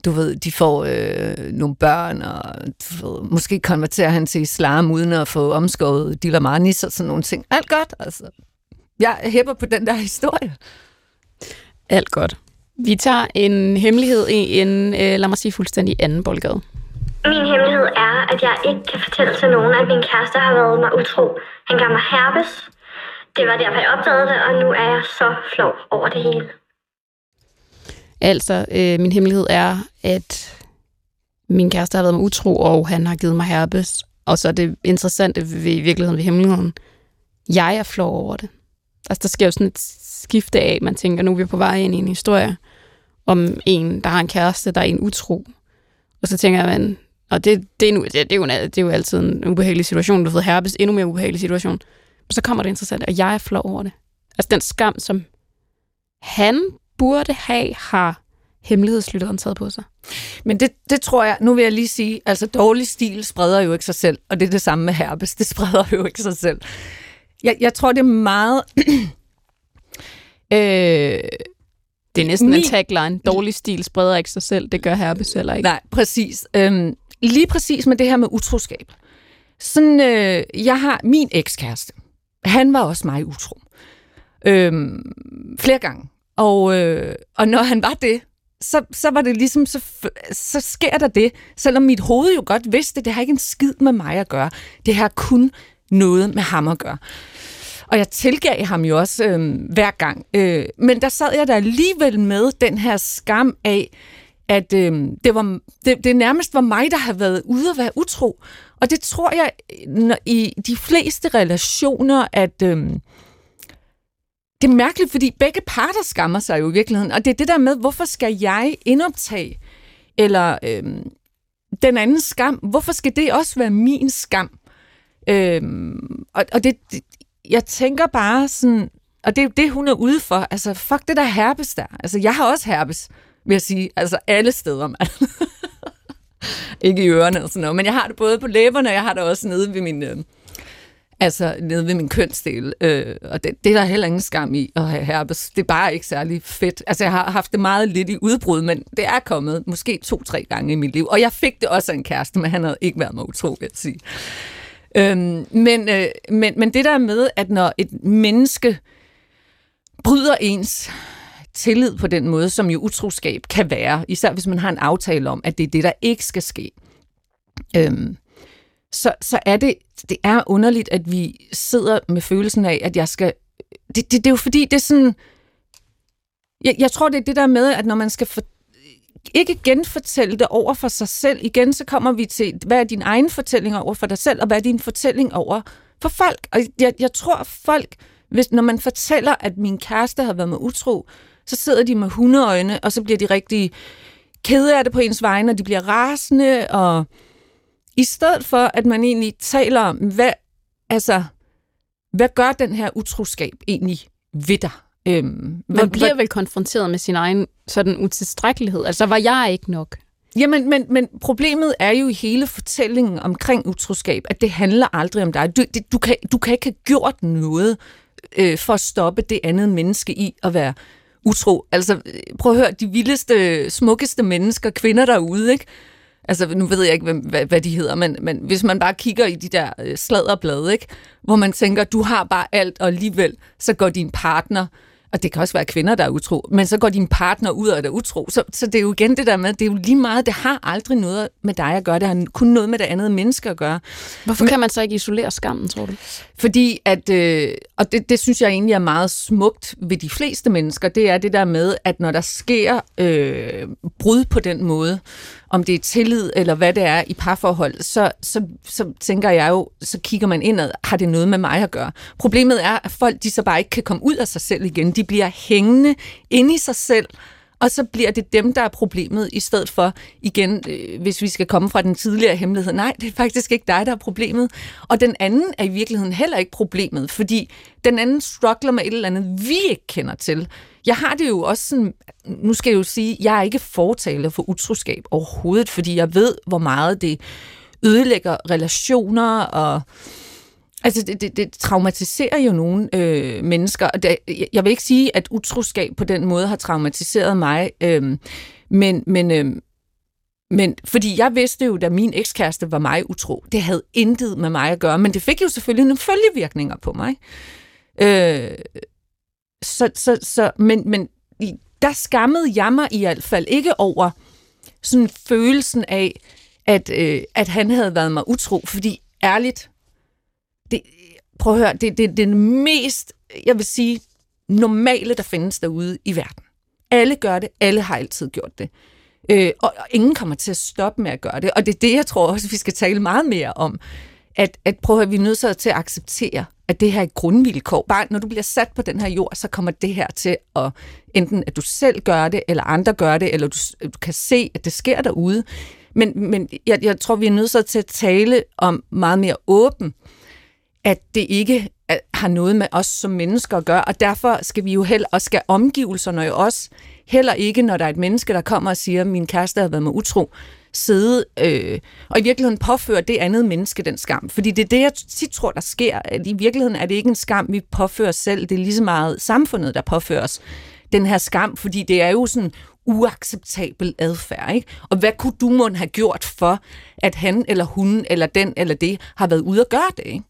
du ved, de får øh, nogle børn, og du ved, måske konverterer han til islam, uden at få omskåret dilamanis og sådan nogle ting. Alt godt, altså. Jeg hæpper på den der historie. alt godt. Vi tager en hemmelighed i en, øh, lad mig sige, fuldstændig anden boldgade. Min hemmelighed er, at jeg ikke kan fortælle til nogen, at min kæreste har været mig utro. Han gav mig herpes. Det var derfor, jeg opdagede det, og nu er jeg så flov over det hele. Altså, øh, min hemmelighed er, at min kæreste har været mig utro, og han har givet mig herpes. Og så er det interessante ved i virkeligheden ved hemmeligheden. Jeg er flov over det. Altså, der sker jo sådan et skifte af, man tænker, nu er vi på vej ind i en historie om en, der har en kæreste, der er en utro. Og så tænker man, og det, det, er, nu, det, det, er jo, det er jo altid en ubehagelig situation. Du har fået herpes, endnu mere ubehagelig situation. Men så kommer det interessante, og jeg er flov over det. Altså den skam, som han burde have, har hemmelighedslytteren taget på sig. Men det, det tror jeg, nu vil jeg lige sige, altså dårlig stil spreder jo ikke sig selv, og det er det samme med herpes, det spreder jo ikke sig selv. Jeg, jeg tror, det er meget... (clears throat) øh, Det er næsten Min- en tagline. Dårlig stil spreder ikke sig selv. Det gør herpes heller ikke. Nej, præcis. Øhm, lige præcis med det her med utroskab. Sådan, øh, jeg har min ekskæreste. Han var også mig utro. Øhm, flere gange. Og, øh, og når han var det, så, så var det ligesom, så, så sker der det. Selvom mit hoved jo godt vidste, det har ikke en skid med mig at gøre. Det har kun noget med ham at gøre. Og jeg tilgav ham jo også øh, hver gang. Øh, men der sad jeg der alligevel med den her skam af, at øh, det, var, det, det nærmest var mig, der havde været ude at være utro. Og det tror jeg når, i de fleste relationer, at øh, det er mærkeligt, fordi begge parter skammer sig jo i virkeligheden. Og det er det der med, hvorfor skal jeg indoptage, eller øh, den anden skam, hvorfor skal det også være min skam? Øhm, og, og det, det, jeg tænker bare sådan, og det er jo det, hun er ude for. Altså, fuck det der herpes der. Altså, jeg har også herpes, vil jeg sige. Altså, alle steder, mand. (laughs) Ikke i ørerne og sådan noget. Men jeg har det både på læberne, og jeg har det også nede ved min... Øh, altså, nede ved min kønsdel. Øh, og det, det er der heller ingen skam i at have herpes. Det er bare ikke særlig fedt. Altså, jeg har haft det meget lidt i udbrud, men det er kommet måske to-tre gange i mit liv. Og jeg fik det også af en kæreste, men han havde ikke været mig utro, vil jeg sige. Øhm, men, øh, men, men det der med, at når et menneske bryder ens tillid på den måde, som jo utroskab kan være, især hvis man har en aftale om, at det er det, der ikke skal ske, øhm, så, så er det, det er underligt, at vi sidder med følelsen af, at jeg skal... Det, det, det er jo fordi, det er sådan... Jeg, jeg tror, det er det der med, at når man skal for, ikke genfortælle det over for sig selv. Igen, så kommer vi til, hvad er din egen fortælling over for dig selv, og hvad er din fortælling over for folk. Og jeg, jeg tror, folk, hvis, når man fortæller, at min kæreste har været med utro, så sidder de med hundeøjne, og så bliver de rigtig kede af det på ens vegne, og de bliver rasende, og i stedet for, at man egentlig taler om, hvad, altså, hvad gør den her utroskab egentlig ved dig? Øhm, man bliver hvad, vel konfronteret med sin egen sådan utilstrækkelighed. Altså, var jeg ikke nok? Jamen, men, men problemet er jo i hele fortællingen omkring utroskab, at det handler aldrig om dig. Du, det, du, kan, du kan ikke have gjort noget øh, for at stoppe det andet menneske i at være utro. Altså, prøv at høre, de vildeste, smukkeste mennesker, kvinder derude, ikke? Altså, nu ved jeg ikke, hvem, hvad, hvad de hedder, men, men hvis man bare kigger i de der øh, sladderblade, ikke? hvor man tænker, du har bare alt, og alligevel så går din partner og det kan også være kvinder, der er utro, men så går din partner ud og er utro. Så, så det er jo igen det der med, det er jo lige meget, det har aldrig noget med dig at gøre, det har kun noget med det andet menneske at gøre. Hvorfor men, kan man så ikke isolere skammen, tror du? Fordi at, øh, og det, det synes jeg egentlig er meget smukt ved de fleste mennesker, det er det der med, at når der sker øh, brud på den måde, om det er tillid eller hvad det er i parforhold, så, så, så tænker jeg jo, så kigger man indad, har det noget med mig at gøre? Problemet er, at folk de så bare ikke kan komme ud af sig selv igen. De bliver hængende inde i sig selv, og så bliver det dem, der er problemet, i stedet for, igen, øh, hvis vi skal komme fra den tidligere hemmelighed, nej, det er faktisk ikke dig, der er problemet. Og den anden er i virkeligheden heller ikke problemet, fordi den anden struggler med et eller andet, vi ikke kender til. Jeg har det jo også sådan, nu skal jeg jo sige, jeg er ikke fortaler for utroskab overhovedet, fordi jeg ved, hvor meget det ødelægger relationer og Altså, det, det, det traumatiserer jo nogle øh, mennesker. Og det, jeg vil ikke sige, at utroskab på den måde har traumatiseret mig, øh, men, men, øh, men fordi jeg vidste jo, da min ekskæreste var mig utro, det havde intet med mig at gøre, men det fik jo selvfølgelig nogle følgevirkninger på mig. Øh, så, så, så, men, men der skammede jeg mig i hvert fald ikke over sådan følelsen af, at, øh, at han havde været mig utro, fordi ærligt, det, prøv at høre, det, det, det er den mest, jeg vil sige, normale, der findes derude i verden. Alle gør det, alle har altid gjort det. Øh, og, og ingen kommer til at stoppe med at gøre det. Og det er det, jeg tror også, vi skal tale meget mere om. At, at prøv at høre, vi er nødt til at acceptere, at det her er grundvilkår. Bare når du bliver sat på den her jord, så kommer det her til at enten at du selv gør det, eller andre gør det, eller du, du kan se, at det sker derude. Men, men jeg, jeg tror, vi er nødt til at tale om meget mere åben, at det ikke har noget med os som mennesker at gøre, og derfor skal vi jo heller, og skal omgivelserne jo også heller ikke, når der er et menneske, der kommer og siger, min kæreste har været med utro, sidde øh, og i virkeligheden påføre det andet menneske den skam. Fordi det er det, jeg tit tror, der sker. At I virkeligheden er det ikke en skam, vi påfører selv. Det er lige så meget samfundet, der påfører os den her skam, fordi det er jo sådan uacceptabel adfærd. Ikke? Og hvad kunne du måtte have gjort for, at han eller hun eller den eller det har været ude at gøre det? Ikke?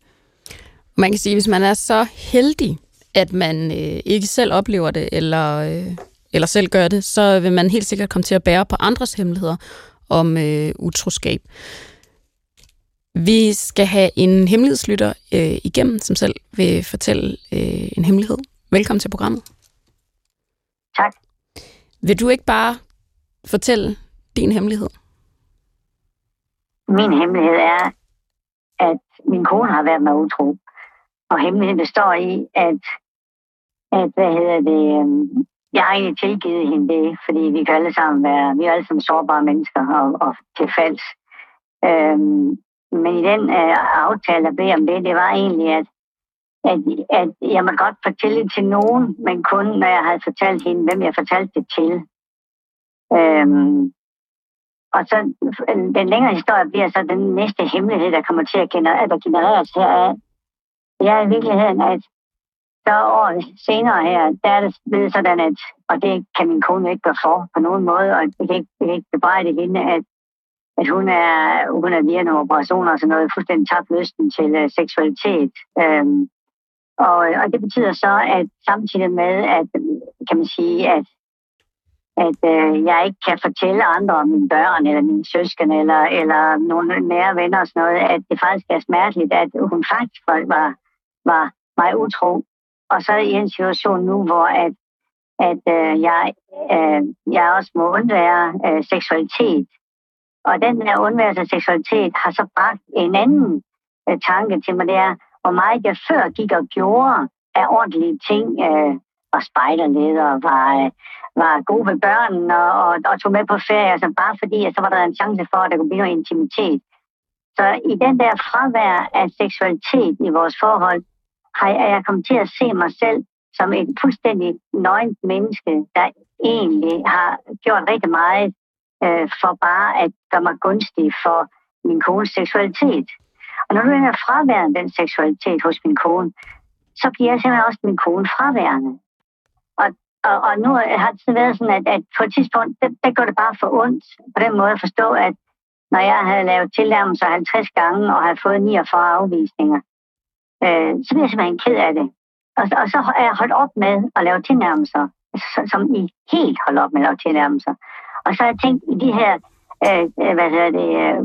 Man kan sige, at hvis man er så heldig, at man øh, ikke selv oplever det, eller, øh, eller selv gør det, så vil man helt sikkert komme til at bære på andres hemmeligheder om øh, utroskab. Vi skal have en hemmelighedslytter øh, igennem, som selv vil fortælle øh, en hemmelighed. Velkommen til programmet. Tak. Vil du ikke bare fortælle din hemmelighed? Min hemmelighed er, at min kone har været med utro. Og hemmeligheden består i, at, at hvad hedder det, øhm, jeg har egentlig tilgivet hende det, fordi vi kan alle sammen være, vi er alle sammen sårbare mennesker og, og til falds. Øhm, men i den øh, aftale, der blev om det, det var egentlig, at, at, at jeg må godt fortælle det til nogen, men kun når jeg havde fortalt hende, hvem jeg fortalte det til. Øhm, og så den længere historie bliver så den næste hemmelighed, der kommer til at generere, der genereres her af, det er i virkeligheden, at så år senere her, der er det blevet sådan, at, og det kan min kone ikke gøre for på nogen måde, og det kan ikke, det kan ikke bebrejde hende, at, at hun er, hun er via nogle operationer og sådan noget, fuldstændig tabt lysten til uh, seksualitet. Øhm, og, og det betyder så, at samtidig med, at kan man sige, at at øh, jeg ikke kan fortælle andre om mine børn, eller mine søskende, eller, eller nogle nære venner og sådan noget, at det faktisk er smerteligt, at hun faktisk var, var mig utro. Og så er i en situation nu, hvor at, at øh, jeg, øh, jeg også må undvære øh, seksualitet. Og den der undværelse af seksualitet har så bragt en anden øh, tanke til mig, det er, hvor meget jeg før gik og gjorde af ordentlige ting, øh, var spejderleder, var, øh, var god ved børnene og, og, og tog med på ferie, altså bare fordi, at så var der en chance for, at der kunne blive noget intimitet. Så i den der fravær af seksualitet i vores forhold, har jeg, er jeg kommet til at se mig selv som et fuldstændig nøgent menneske, der egentlig har gjort rigtig meget øh, for bare at gøre mig gunstig for min kones seksualitet. Og når du er fraværende den seksualitet hos min kone, så bliver jeg simpelthen også min kone fraværende. Og, og, og nu har det været sådan, at, at på et tidspunkt, der, der går det bare for ondt på den måde at forstå, at når jeg havde lavet tilnærmelser 50 gange og havde fået 49 afvisninger, øh, så bliver jeg simpelthen ked af det. Og, og så er jeg holdt op med at lave tilnærmelser, altså, som I helt holdt op med at lave tilnærmelser. Og så har jeg tænkt i de her øh, øh hvad hedder det, øh,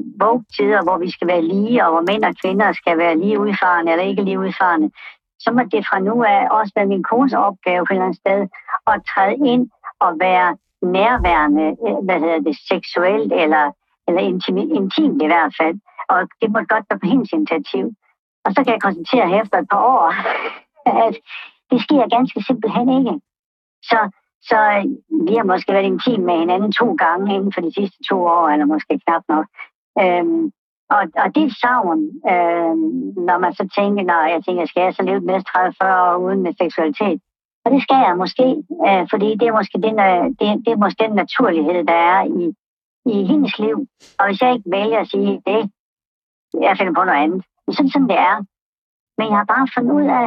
tider, hvor vi skal være lige, og hvor mænd og kvinder skal være lige udfarende eller ikke lige udfarende, så må det fra nu af også være min kones opgave på et eller andet sted at træde ind og være nærværende, øh, hvad hedder det, seksuelt eller, eller intim, intimt i hvert fald. Og det må godt være på hendes initiativ. Og så kan jeg konstatere her efter et par år, at det sker ganske simpelthen ikke. Så, så øh, vi har måske været intim med hinanden to gange inden for de sidste to år, eller måske knap nok. Øhm, og, og det er savn, øhm, når man så tænker, når jeg tænker, skal jeg så leve med 30-40 år uden med seksualitet? Og det skal jeg måske, øh, fordi det er måske den, øh, det, det er måske den naturlighed, der er i, i hendes liv. Og hvis jeg ikke vælger at sige det, jeg finder på noget andet, det er sådan, som det er. Men jeg har bare fundet ud af,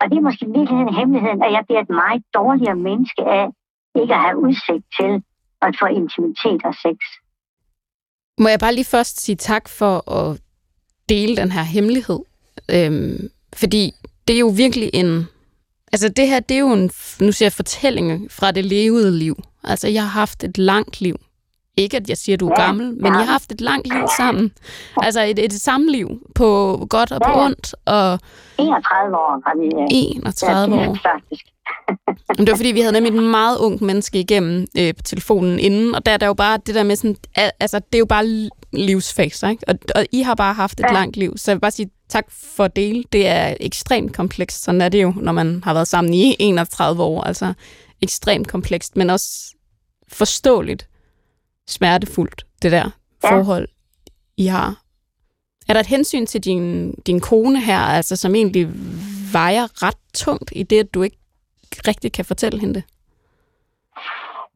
og det er måske virkelig den hemmelighed, at jeg bliver et meget dårligere menneske af ikke at have udsigt til at få intimitet og sex. Må jeg bare lige først sige tak for at dele den her hemmelighed? Øhm, fordi det er jo virkelig en... Altså det her, det er jo en, nu siger jeg, fortælling fra det levede liv. Altså jeg har haft et langt liv. Ikke at jeg siger, at du er ja, gammel, men ja. jeg har haft et langt liv sammen. Altså et, et samliv på godt og på ja. ondt. Og 31 år har vi. 31 ja, år. Faktisk. (laughs) det var fordi, vi havde nemlig et meget ung menneske igennem øh, på telefonen inden, og der er der jo bare det der med sådan, altså det er jo bare livsfaser, ikke? Og, og I har bare haft et ja. langt liv, så jeg vil bare sige tak for at dele. Det er ekstremt komplekst, sådan er det jo, når man har været sammen i 31 år, altså ekstremt komplekst, men også forståeligt smertefuldt, det der ja. forhold, I har. Er der et hensyn til din, din kone her, altså som egentlig vejer ret tungt i det, at du ikke rigtig kan fortælle hende det?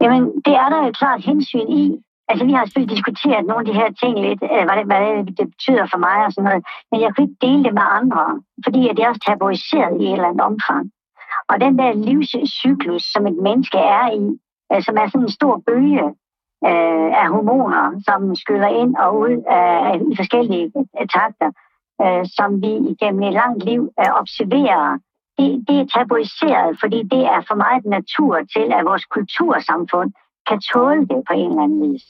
Jamen, det er der jo klart hensyn i. Altså, vi har selvfølgelig diskuteret nogle af de her ting lidt, øh, hvad det, hvad det betyder for mig og sådan noget, men jeg kunne ikke dele det med andre, fordi det er også tabuiseret i et eller andet omfang. Og den der livscyklus, som et menneske er i, øh, som er sådan en stor bølge øh, af hormoner, som skyller ind og ud af, i forskellige øh, takter, øh, som vi igennem et langt liv øh, observerer det, det er tabuiseret, fordi det er for meget natur til, at vores kultursamfund kan tåle det på en eller anden vis.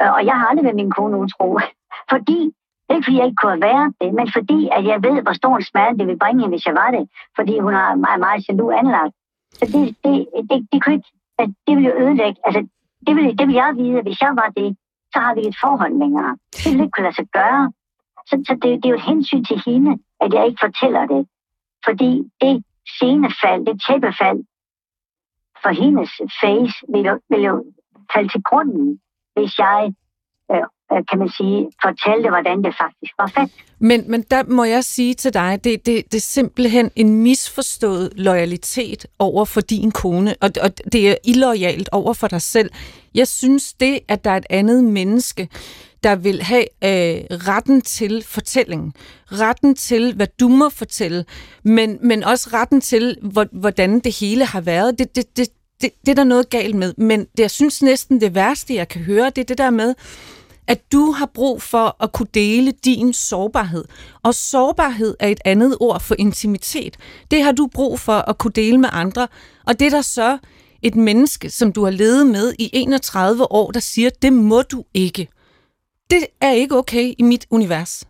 Og jeg har aldrig været min kone utro, (laughs) fordi det er ikke, fordi jeg ikke kunne være det, men fordi at jeg ved, hvor stor en smerte det vil bringe hende, hvis jeg var det. Fordi hun har meget, meget jaloux anlagt. Så det, det, det, det, kunne ikke, det ville jo ødelægge. Altså, det ville, det ville jeg vide, at hvis jeg var det, så har vi et forhold længere. Det ville ikke kunne lade sig gøre. Så, så det, det er jo et hensyn til hende, at jeg ikke fortæller det. Fordi det senefald, det tæppefald for hendes face vil jo, vil jo falde til grunden, hvis jeg Øh, kan man sige, fortalte, hvordan det faktisk var fedt. Men, men der må jeg sige til dig, det, det, det er simpelthen en misforstået loyalitet over for din kone, og, og det er illoyalt over for dig selv. Jeg synes det, at der er et andet menneske, der vil have øh, retten til fortællingen, Retten til, hvad du må fortælle, men, men også retten til, hvordan det hele har været. Det, det, det, det, det er der noget galt med. Men det, jeg synes næsten det værste, jeg kan høre, det er det der med, at du har brug for at kunne dele din sårbarhed. Og sårbarhed er et andet ord for intimitet. Det har du brug for at kunne dele med andre. Og det er der så et menneske, som du har levet med i 31 år, der siger, det må du ikke. Det er ikke okay i mit univers.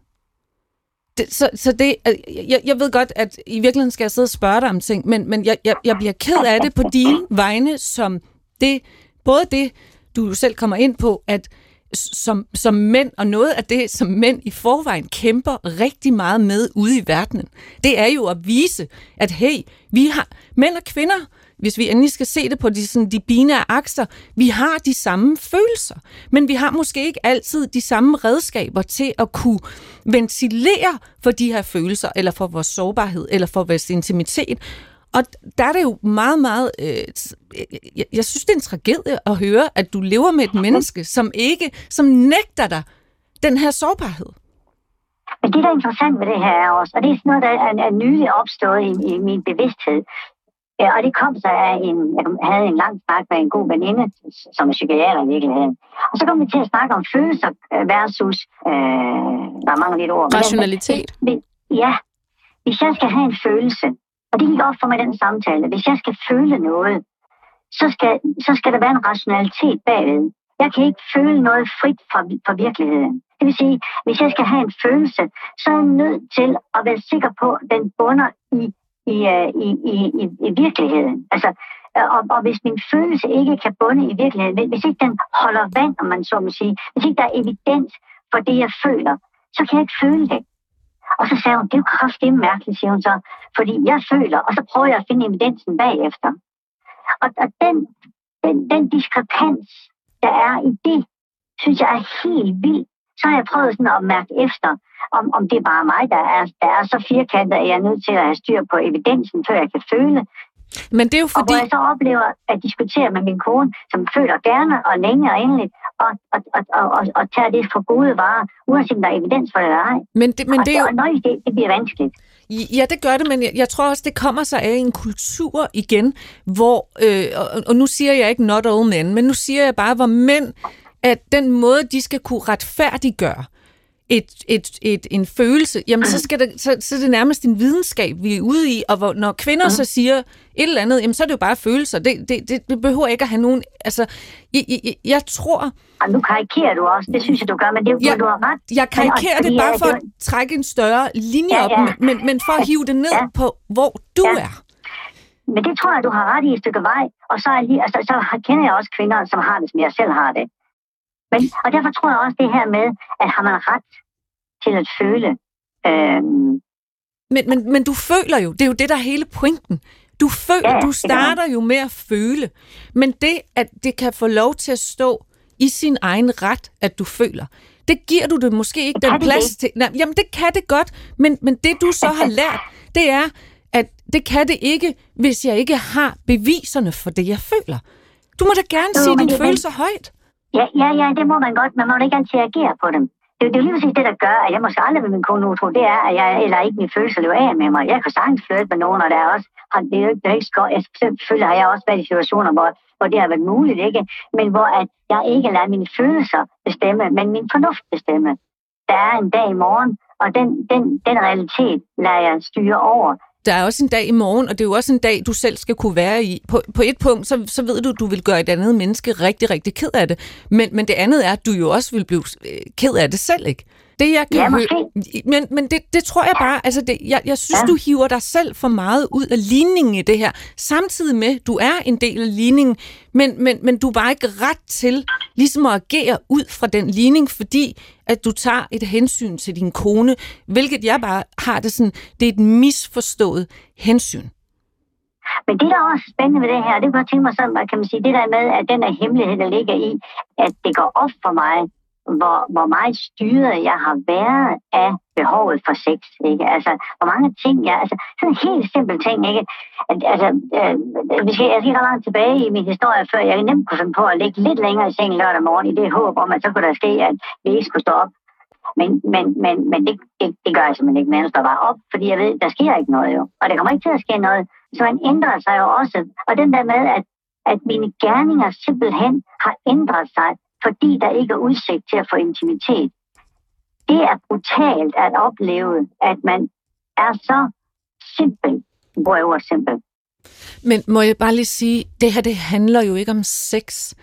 det, så, så det, øh, jeg, jeg ved godt, at i virkeligheden skal jeg sidde og spørge dig om ting, men, men jeg, jeg, jeg bliver ked af det på dine vegne, som det, både det, du selv kommer ind på, at som, som mænd, og noget af det, som mænd i forvejen kæmper rigtig meget med ude i verdenen, det er jo at vise, at hey, vi har mænd og kvinder, hvis vi endelig skal se det på de, sådan, de binære akser, vi har de samme følelser, men vi har måske ikke altid de samme redskaber til at kunne ventilere for de her følelser, eller for vores sårbarhed, eller for vores intimitet. Og der er det jo meget, meget... Øh, jeg, jeg synes, det er en tragedie at høre, at du lever med et menneske, som ikke, som nægter dig den her sårbarhed. Men det, der er interessant ved det her er også, og det er sådan noget, der er, er nylig opstået i, i min bevidsthed, Ja, og det kom så af en, jeg havde en lang snak med en god veninde, som er psykiater i virkeligheden. Og så kom vi til at snakke om følelser øh, versus, øh, der er mange lidt ord. Rationalitet. Men, ja, hvis jeg skal have en følelse, og det gik op for mig den samtale, hvis jeg skal føle noget, så skal, så skal der være en rationalitet bagved. Jeg kan ikke føle noget frit fra, fra virkeligheden. Det vil sige, hvis jeg skal have en følelse, så er jeg nødt til at være sikker på, at den bunder i i, øh, i, i, i, i virkeligheden. Altså, øh, og, og hvis min følelse ikke kan bunde i virkeligheden, hvis ikke den holder vand, om man så må sige, hvis ikke der er evidens for det, jeg føler, så kan jeg ikke føle det. Og så sagde hun, det er jo kraftigt mærkeligt, siger hun så, fordi jeg føler, og så prøver jeg at finde evidensen bagefter. Og, og den, den, den diskrepans, der er i det, synes jeg er helt vildt. Så har jeg prøvet sådan at mærke efter, om, om det er bare mig, der er, der er så firkantet, at jeg er nødt til at have styr på evidensen, før jeg kan føle. Men det er jo fordi... Og hvor jeg så oplever at diskutere med min kone, som føler gerne og længe og endeligt, og, og, og, og, og, og tager det for gode varer, uanset om der er evidens for det eller ej. Men det, men det er jo... Og det, det bliver vanskeligt. Ja, det gør det, men jeg, jeg tror også, det kommer sig af en kultur igen, hvor, øh, og, og nu siger jeg ikke not all men, men nu siger jeg bare, hvor mænd, at den måde, de skal kunne retfærdiggøre, et, et, et, en følelse, jamen så, skal det, så, så er det nærmest en videnskab, vi er ude i, og hvor, når kvinder så siger et eller andet, jamen så er det jo bare følelser. Det, det, det, det behøver ikke at have nogen... Altså, jeg, jeg, jeg tror... Og nu karikerer du også, det synes jeg, du gør, men det er jo, du har ret. Jeg karikerer det bare for at trække en større linje ja, ja. op, men, men for at hive det ned ja. på, hvor du ja. er. Men det tror jeg, du har ret i et stykke vej. Og så, er lige, altså, så kender jeg også kvinder, som har det, som jeg selv har det. Men, og derfor tror jeg også det her med, at har man ret til at føle. Øhm, men, men, men du føler jo, det er jo det, der er hele pointen. Du føler, ja, du starter jo med at føle. Men det, at det kan få lov til at stå i sin egen ret, at du føler, det giver du det måske ikke det den plads det. til. Nej, jamen, det kan det godt, men, men det du så har (laughs) lært, det er, at det kan det ikke, hvis jeg ikke har beviserne for det, jeg føler. Du må da gerne jo, sige dine følelser højt. Ja, ja, ja, det må man godt, men man må ikke altid agere på dem. Det, det er jo lige præcis det, der gør, at jeg måske aldrig vil min kone utro, det er, at jeg eller ikke min følelse løber af med mig. Jeg kan sagtens flytte med nogen, og der er også, det er jo ikke, ikke skår. Jeg, selvfølgelig har jeg også været i situationer, hvor, hvor det har været muligt, ikke? Men hvor at jeg ikke lader mine følelser bestemme, men min fornuft bestemme. Der er en dag i morgen, og den, den, den realitet lader jeg styre over der er også en dag i morgen, og det er jo også en dag, du selv skal kunne være i. På, på et punkt, så, så ved du, at du vil gøre et andet menneske rigtig, rigtig ked af det. Men, men det andet er, at du jo også vil blive øh, ked af det selv, ikke? Det jeg kan ja, høre, men, men det, det tror jeg bare, altså det, jeg, jeg synes, ja. du hiver dig selv for meget ud af ligningen i det her, samtidig med, du er en del af ligningen, men, men, men du er bare ikke ret til ligesom at agere ud fra den ligning, fordi at du tager et hensyn til din kone, hvilket jeg bare har det sådan, det er et misforstået hensyn. Men det, der er også spændende ved det her, det kan jeg tænke mig sådan, kan man sige, det der med, at den der hemmelighed, der ligger i, at det går op for mig, hvor, hvor meget styret jeg har været af behovet for sex. Ikke? Altså, hvor mange ting jeg... Altså, sådan en helt simpel ting, ikke? Altså, øh, vi skal, jeg skal ikke langt tilbage i min historie, før jeg nemt kunne finde på at ligge lidt længere i sengen lørdag morgen i det håb om, at så kunne der ske, at vi ikke skulle stå op. Men, men, men, men det, det, det gør jeg simpelthen ikke, men jeg står bare op, fordi jeg ved, der sker ikke noget jo. Og det kommer ikke til at ske noget. Så man ændrer sig jo også. Og den der med, at, at mine gerninger simpelthen har ændret sig, fordi der ikke er udsigt til at få intimitet. Det er brutalt at opleve, at man er så simpel, hvor jeg simpel. Men må jeg bare lige sige, det her det handler jo ikke om sex.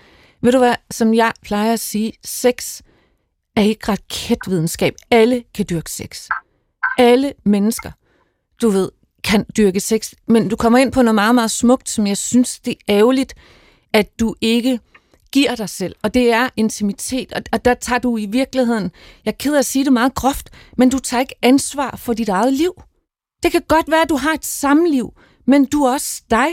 Ved du hvad, som jeg plejer at sige, sex er ikke raketvidenskab. Alle kan dyrke sex. alle mennesker, du ved, kan dyrke sex. Men du kommer ind på noget meget, meget smukt, som jeg synes, det er ærgerligt, at du ikke giver dig selv, og det er intimitet, og, og der tager du i virkeligheden, jeg er ked af at sige det meget groft, men du tager ikke ansvar for dit eget liv. Det kan godt være, at du har et samliv, men du er også dig,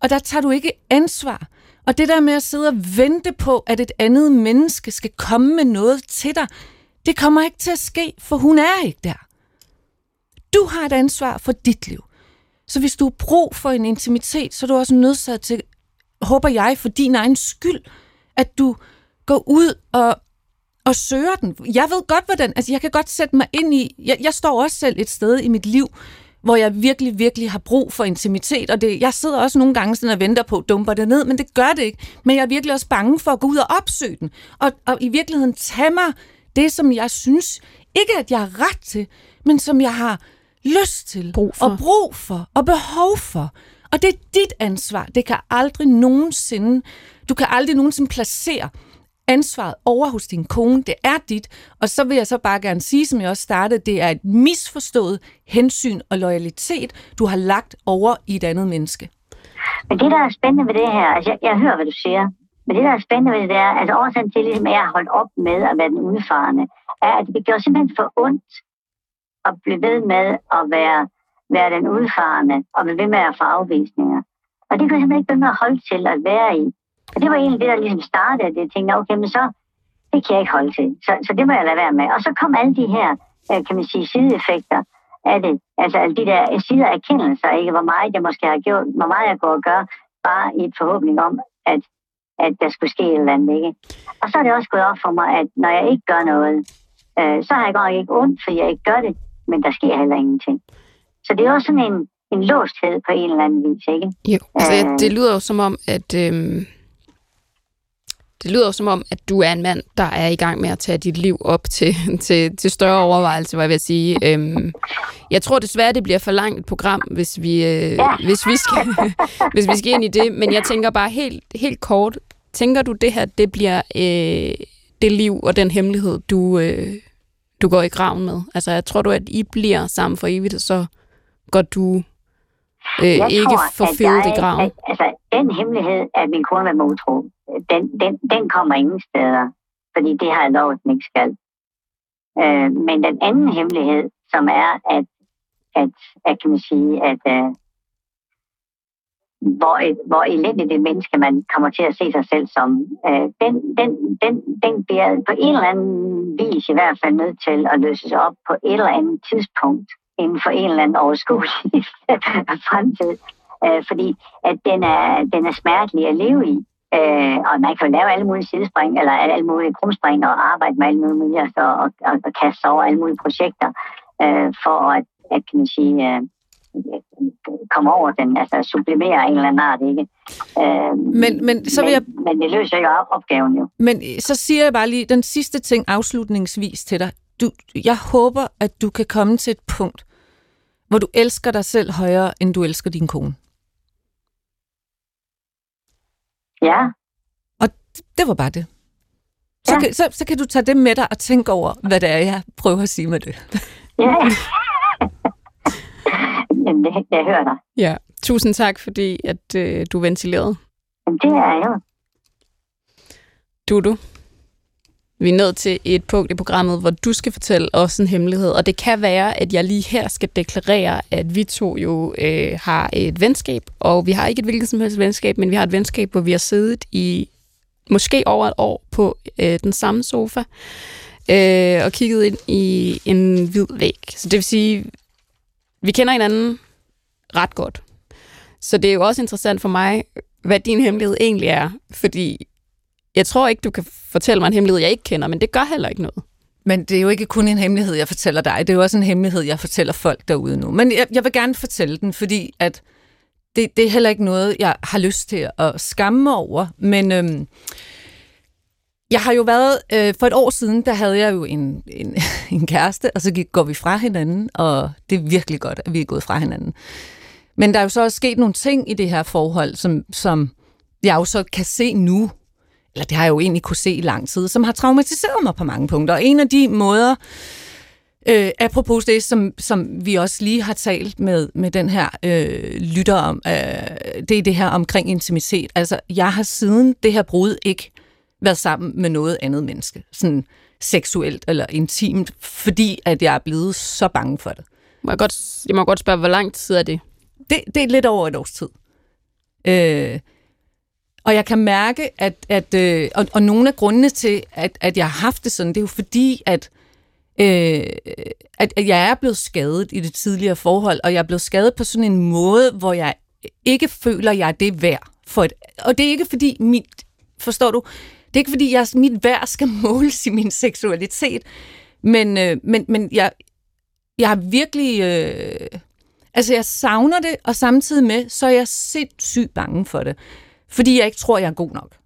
og der tager du ikke ansvar. Og det der med at sidde og vente på, at et andet menneske skal komme med noget til dig, det kommer ikke til at ske, for hun er ikke der. Du har et ansvar for dit liv. Så hvis du har brug for en intimitet, så er du også nødsaget til, håber jeg, for din egen skyld, at du går ud og, og søger den. Jeg ved godt, hvordan, altså jeg kan godt sætte mig ind i, jeg, jeg står også selv et sted i mit liv, hvor jeg virkelig, virkelig har brug for intimitet, og det, jeg sidder også nogle gange sådan og venter på, dumper det ned, men det gør det ikke. Men jeg er virkelig også bange for at gå ud og opsøge den, og, og i virkeligheden tage mig det, som jeg synes, ikke at jeg har ret til, men som jeg har lyst til, Brug for. og brug for, og behov for. Og det er dit ansvar. Det kan aldrig nogensinde, du kan aldrig nogensinde placere ansvaret over hos din kone. Det er dit. Og så vil jeg så bare gerne sige, som jeg også startede, det er et misforstået hensyn og loyalitet, du har lagt over i et andet menneske. Men det, der er spændende ved det her, altså jeg, jeg hører, hvad du siger, men det, der er spændende ved det, det er, at årsagen til, ligesom, at jeg har holdt op med at være den udfarende, er, at det gjorde simpelthen for ondt at blive ved med at være, være den udfarende og blive ved med at få afvisninger. Og det kunne jeg simpelthen ikke blive med at holde til at være i. Og det var egentlig det, der ligesom startede, det jeg tænkte, okay, men så, det kan jeg ikke holde til. Så, så det må jeg lade være med. Og så kom alle de her, øh, kan man sige, sideeffekter af det. Altså alle de der sider erkendelser, ikke? Hvor meget jeg måske har gjort, hvor meget jeg går og gør, bare i et forhåbning om, at, at der skulle ske et eller andet, ikke? Og så er det også gået op for mig, at når jeg ikke gør noget, øh, så har jeg godt ikke ondt, fordi jeg ikke gør det, men der sker heller ingenting. Så det er også sådan en, en låsthed på en eller anden vis, ikke? Jo, altså, Øh. det lyder jo som om, at... Øhm, det lyder jo som om, at du er en mand, der er i gang med at tage dit liv op til, (laughs) til, til større overvejelse, hvad jeg vil sige. Øhm, jeg tror desværre, det bliver for langt et program, hvis vi, øh, hvis vi, skal, (laughs) hvis vi skal ind i det. Men jeg tænker bare helt, helt kort. Tænker du, det her det bliver øh, det liv og den hemmelighed, du, øh, du går i graven med? Altså, jeg tror du, at I bliver sammen for evigt, og så går du øh, Jeg ikke tror, for at fedet i graven? At, altså, den hemmelighed, at min kone var med utro, den, den, den kommer ingen steder, fordi det har jeg lovet, den ikke skal. Øh, men den anden hemmelighed, som er, at, at, at kan man sige, at øh, hvor, et, hvor elendigt et menneske man kommer til at se sig selv som, øh, den, den, den, den bliver på en eller anden vis i hvert fald nødt til at løses op på et eller andet tidspunkt inden for en eller anden overskuelig (laughs) fremtid. Øh, fordi at den er, den er smertelig at leve i. Øh, og man kan jo lave alle mulige sidespring, eller alle mulige krumspring, og arbejde med alle mulige, altså, og, og, og kaste sig over alle mulige projekter, øh, for at, at kan man sige, øh, komme over den, altså sublimere en eller anden art, ikke? Øh, Men, men så vil jeg men, det løser ikke op- opgaven jo. Men så siger jeg bare lige den sidste ting afslutningsvis til dig. Du, jeg håber, at du kan komme til et punkt, hvor du elsker dig selv højere, end du elsker din kone. Ja, Og det var bare det. Så, Ja. kan, så, så kan du tage det med dig og tænke over, hvad det er, jeg prøver at sige med det. ja. (laughs) Jamen, det, jeg hører dig. Ja, tusind tak, fordi at øh, du ventilerede. Jamen, det er jo. Dudu, vi er nået til et punkt i programmet, hvor du skal fortælle os en hemmelighed, og det kan være, at jeg lige her skal deklarere, at vi to jo øh, har et venskab, og vi har ikke et hvilket som helst venskab, men vi har et venskab, hvor vi har siddet i måske over et år på øh, den samme sofa, øh, og kigget ind i en hvid væg. Så det vil sige, vi kender hinanden ret godt. Så det er jo også interessant for mig, hvad din hemmelighed egentlig er, fordi jeg tror ikke, du kan fortælle mig en hemmelighed, jeg ikke kender, men det gør heller ikke noget. Men det er jo ikke kun en hemmelighed, jeg fortæller dig. Det er jo også en hemmelighed, jeg fortæller folk derude nu. Men jeg, jeg vil gerne fortælle den, fordi at det, det er heller ikke noget, jeg har lyst til at skamme mig over. Men øhm, jeg har jo været, øh, for et år siden, der havde jeg jo en, en, (laughs) en kæreste, og så gik, går vi fra hinanden, og det er virkelig godt, at vi er gået fra hinanden. Men der er jo så også sket nogle ting i det her forhold, som, som jeg jo så kan se nu, eller det har jeg jo egentlig kunne se i lang tid, som har traumatiseret mig på mange punkter. Og en af de måder, Øh, apropos det, som, som vi også lige har talt med, med den her øh, lytter om, øh, det er det her omkring intimitet. Altså, jeg har siden det her brud ikke været sammen med noget andet menneske, sådan seksuelt eller intimt, fordi at jeg er blevet så bange for det. Må jeg, godt, jeg må godt spørge, hvor lang tid er det? Det, det er lidt over et års tid. Øh, og jeg kan mærke, at, at øh, og, og nogle af grundene til, at, at jeg har haft det sådan, det er jo fordi, at øh, at, at jeg er blevet skadet i det tidligere forhold, og jeg er blevet skadet på sådan en måde, hvor jeg ikke føler, at jeg er det værd. For et, og det er ikke fordi mit, forstår du, det er ikke fordi jeg, mit værd skal (laughs) måles i min seksualitet, men, øh, men, men jeg, jeg har virkelig, øh, altså jeg savner det, og samtidig med, så er jeg sindssygt bange for det, fordi jeg ikke tror, jeg er god nok.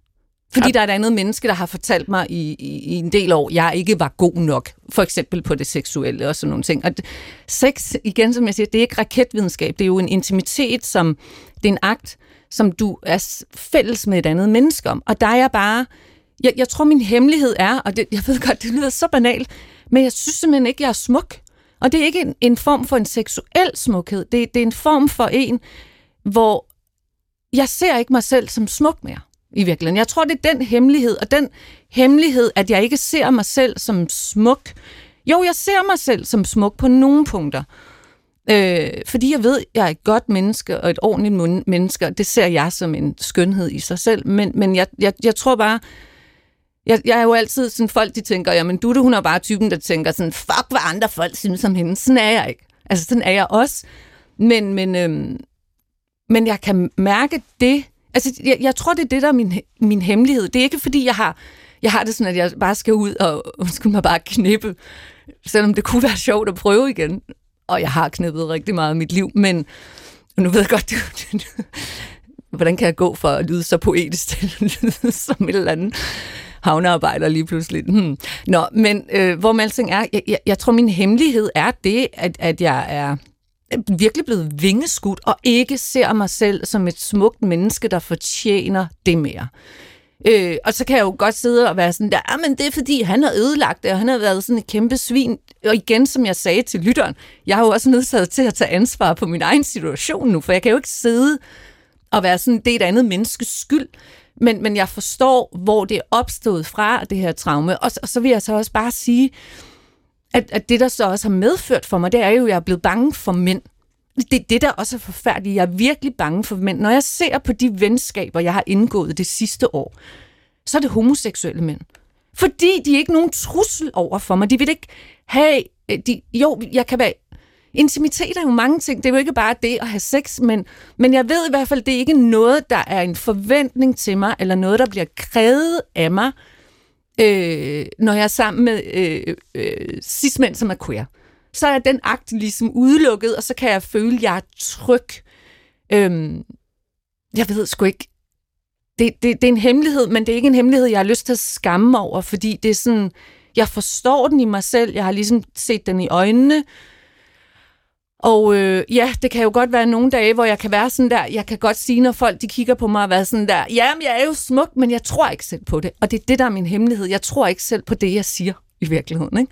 Fordi ja. der er et andet menneske, der har fortalt mig i, i, i en del år, jeg ikke var god nok. For eksempel på det seksuelle og sådan nogle ting. Og sex, igen som jeg siger, det er ikke raketvidenskab. Det er jo en intimitet, som det er en akt, som du er fælles med et andet menneske om. Og der er jeg bare... Jeg, jeg tror, min hemmelighed er, og det, jeg ved godt, det lyder så banalt, men jeg synes simpelthen ikke, jeg er smuk. Og det er ikke en, en form for en seksuel smukhed. Det, det er en form for en, hvor jeg ser ikke mig selv som smuk mere i virkeligheden. Jeg tror, det er den hemmelighed, og den hemmelighed, at jeg ikke ser mig selv som smuk. Jo, jeg ser mig selv som smuk på nogle punkter. Øh, fordi jeg ved, at jeg er et godt menneske og et ordentligt menneske, og det ser jeg som en skønhed i sig selv. Men, men jeg, jeg, jeg tror bare, jeg, jeg er jo altid sådan, folk de tænker, jamen Dutte, hun er bare typen, der tænker sådan, fuck, hvad andre folk synes om hende. Sådan er jeg ikke. Altså, sådan er jeg også. Men, men, øhm, men jeg kan mærke det, Altså, jeg, jeg tror, det er det, der er min, min hemmelighed. Det er ikke, fordi jeg har, jeg har det sådan, at jeg bare skal ud og (laughs) undskyld mig bare knippe, selvom det kunne være sjovt at prøve igen. Og jeg har knippet rigtig meget i mit liv, men nu ved jeg godt, det, (laughs) hvordan kan jeg gå for at lyde så poetisk til at lyde (laughs) som et eller andet havnearbejder lige pludselig. Hmm. Nå, men øh, hvor man alting er, jeg, jeg, jeg tror, min hemmelighed er det, at, at jeg er virkelig blevet vingeskudt, og ikke ser mig selv som et smukt menneske, der fortjener det mere. Øh, og så kan jeg jo godt sidde og være sådan der, ja, men det er fordi, han har ødelagt det, og han har været sådan et kæmpe svin. Og igen, som jeg sagde til lytteren, jeg har jo også nødsaget til at tage ansvar på min egen situation nu, for jeg kan jo ikke sidde og være sådan, det er et andet menneskes skyld. Men, men jeg forstår, hvor det er opstået fra, det her traume. Og, og så vil jeg så også bare sige, at, at det, der så også har medført for mig, det er jo, at jeg er blevet bange for mænd. Det det, der også er forfærdeligt. Jeg er virkelig bange for mænd. Når jeg ser på de venskaber, jeg har indgået det sidste år, så er det homoseksuelle mænd. Fordi de er ikke nogen trussel over for mig. De vil ikke have... Øh, de, jo, jeg kan være... Intimitet er jo mange ting. Det er jo ikke bare det at have sex, men, men jeg ved i hvert fald, det er ikke noget, der er en forventning til mig, eller noget, der bliver krævet af mig, øh, når jeg er sammen med øh, øh, cis-mænd, som er queer. Så er den akt ligesom udelukket, og så kan jeg føle, at jeg er tryg. Øh, jeg ved sgu ikke. Det, det, det er en hemmelighed, men det er ikke en hemmelighed, jeg har lyst til at skamme over, fordi det er sådan, jeg forstår den i mig selv, jeg har ligesom set den i øjnene, og øh, ja, det kan jo godt være nogle dage, hvor jeg kan være sådan der, jeg kan godt sige, når folk de kigger på mig og være sådan der, jamen jeg er jo smuk, men jeg tror ikke selv på det. Og det er det, der er min hemmelighed. Jeg tror ikke selv på det, jeg siger i virkeligheden. Ikke?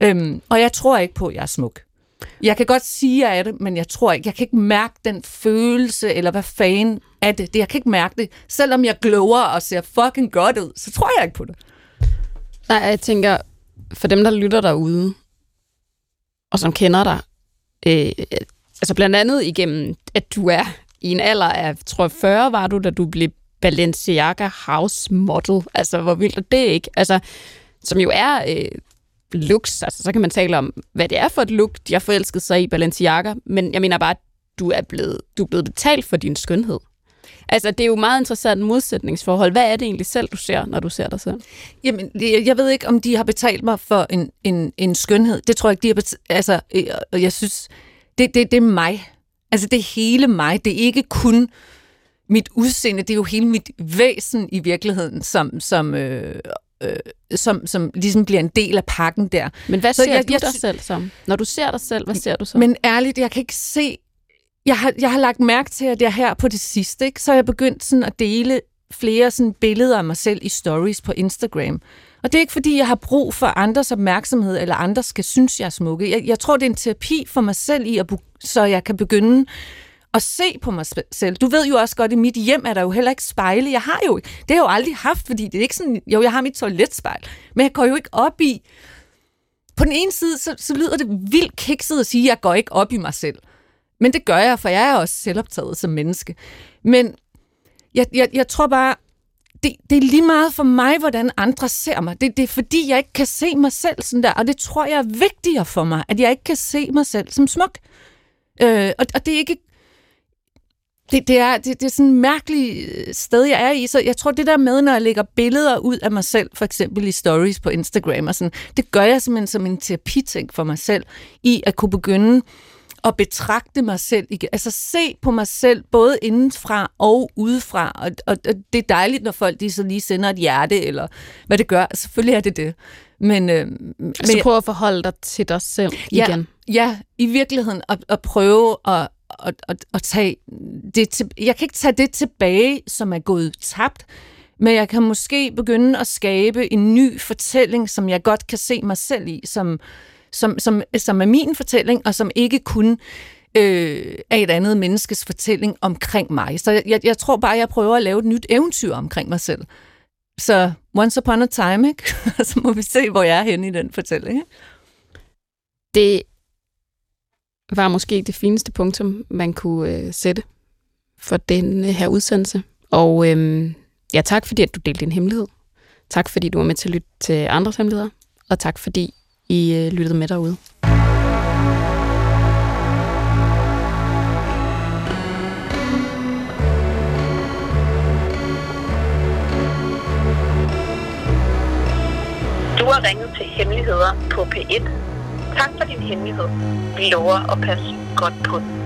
Øhm, og jeg tror ikke på, at jeg er smuk. Jeg kan godt sige, at jeg er det, men jeg tror ikke. Jeg kan ikke mærke den følelse, eller hvad fanden er det. det. Jeg kan ikke mærke det. Selvom jeg glower og ser fucking godt ud, så tror jeg ikke på det. Nej, jeg tænker, for dem, der lytter derude, og som kender dig, øh, altså blandt andet igennem, at du er i en alder af, tror jeg, 40 var du, da du blev Balenciaga House Model. Altså, hvor vildt er det ikke? Altså, som jo er øh, looks, altså så kan man tale om, hvad det er for et look, de har forelsket sig i Balenciaga, men jeg mener bare, at du er blevet, du er blevet betalt for din skønhed. Altså, det er jo meget interessant modsætningsforhold. Hvad er det egentlig selv, du ser, når du ser dig selv? Jamen, jeg ved ikke, om de har betalt mig for en, en, en skønhed. Det tror jeg ikke, de har betalt. Altså, jeg synes, det, det, det er mig. Altså, det er hele mig. Det er ikke kun mit udseende, det er jo hele mit væsen i virkeligheden, som, som, øh, øh, som, som ligesom bliver en del af pakken der. Men hvad så ser jeg, du jeg, dig selv som? Når du ser dig selv, hvad ser du så? Men ærligt, jeg kan ikke se jeg har, jeg har lagt mærke til, at jeg her på det sidste, ikke, så har jeg begyndt sådan at dele flere sådan billeder af mig selv i stories på Instagram. Og det er ikke, fordi jeg har brug for andres opmærksomhed, eller andre skal synes, jeg er smukke. Jeg, jeg tror, det er en terapi for mig selv, i at, så jeg kan begynde at se på mig selv. Du ved jo også godt, at i mit hjem er der jo heller ikke spejle. Jeg har jo Det har jeg jo aldrig haft, fordi det er ikke sådan... Jo, jeg har mit toiletspejl, men jeg går jo ikke op i... På den ene side, så, så lyder det vildt kikset at sige, at jeg går ikke op i mig selv. Men det gør jeg, for jeg er også selvoptaget som menneske. Men jeg, jeg, jeg tror bare, det, det er lige meget for mig, hvordan andre ser mig. Det, det er fordi, jeg ikke kan se mig selv sådan der, og det tror jeg er vigtigere for mig, at jeg ikke kan se mig selv som smuk. Øh, og, og det er ikke det, det, er, det, det er sådan et mærkeligt øh, sted, jeg er i. Så jeg tror, det der med, når jeg lægger billeder ud af mig selv, for eksempel i stories på Instagram, og sådan, det gør jeg simpelthen som en terapiting for mig selv, i at kunne begynde at betragte mig selv igen. Altså se på mig selv, både indenfra og udefra. Og, og, og det er dejligt, når folk de så lige sender et hjerte, eller hvad det gør. Selvfølgelig er det det. Men, øh, men, prøv at forholde dig til dig selv ja, igen. Ja, i virkeligheden at, at prøve at, at, at, at tage det til, jeg kan ikke tage det tilbage, som er gået tabt, men jeg kan måske begynde at skabe en ny fortælling, som jeg godt kan se mig selv i, som, som, som, som er min fortælling, og som ikke kun øh, er et andet menneskes fortælling omkring mig. Så jeg, jeg tror bare, jeg prøver at lave et nyt eventyr omkring mig selv. Så once upon a time, ikke? (laughs) så må vi se, hvor jeg er henne i den fortælling. Ikke? Det var måske det fineste punktum, man kunne øh, sætte for den øh, her udsendelse. Og øh, ja, tak fordi, at du delte din hemmelighed. Tak fordi, du var med til at lytte til andres hemmeligheder. Og tak fordi, i øh, lyttede med derude. Du har ringet til Hemmeligheder på P1 Tak for din hemmelighed. Vi lover at passe godt på den.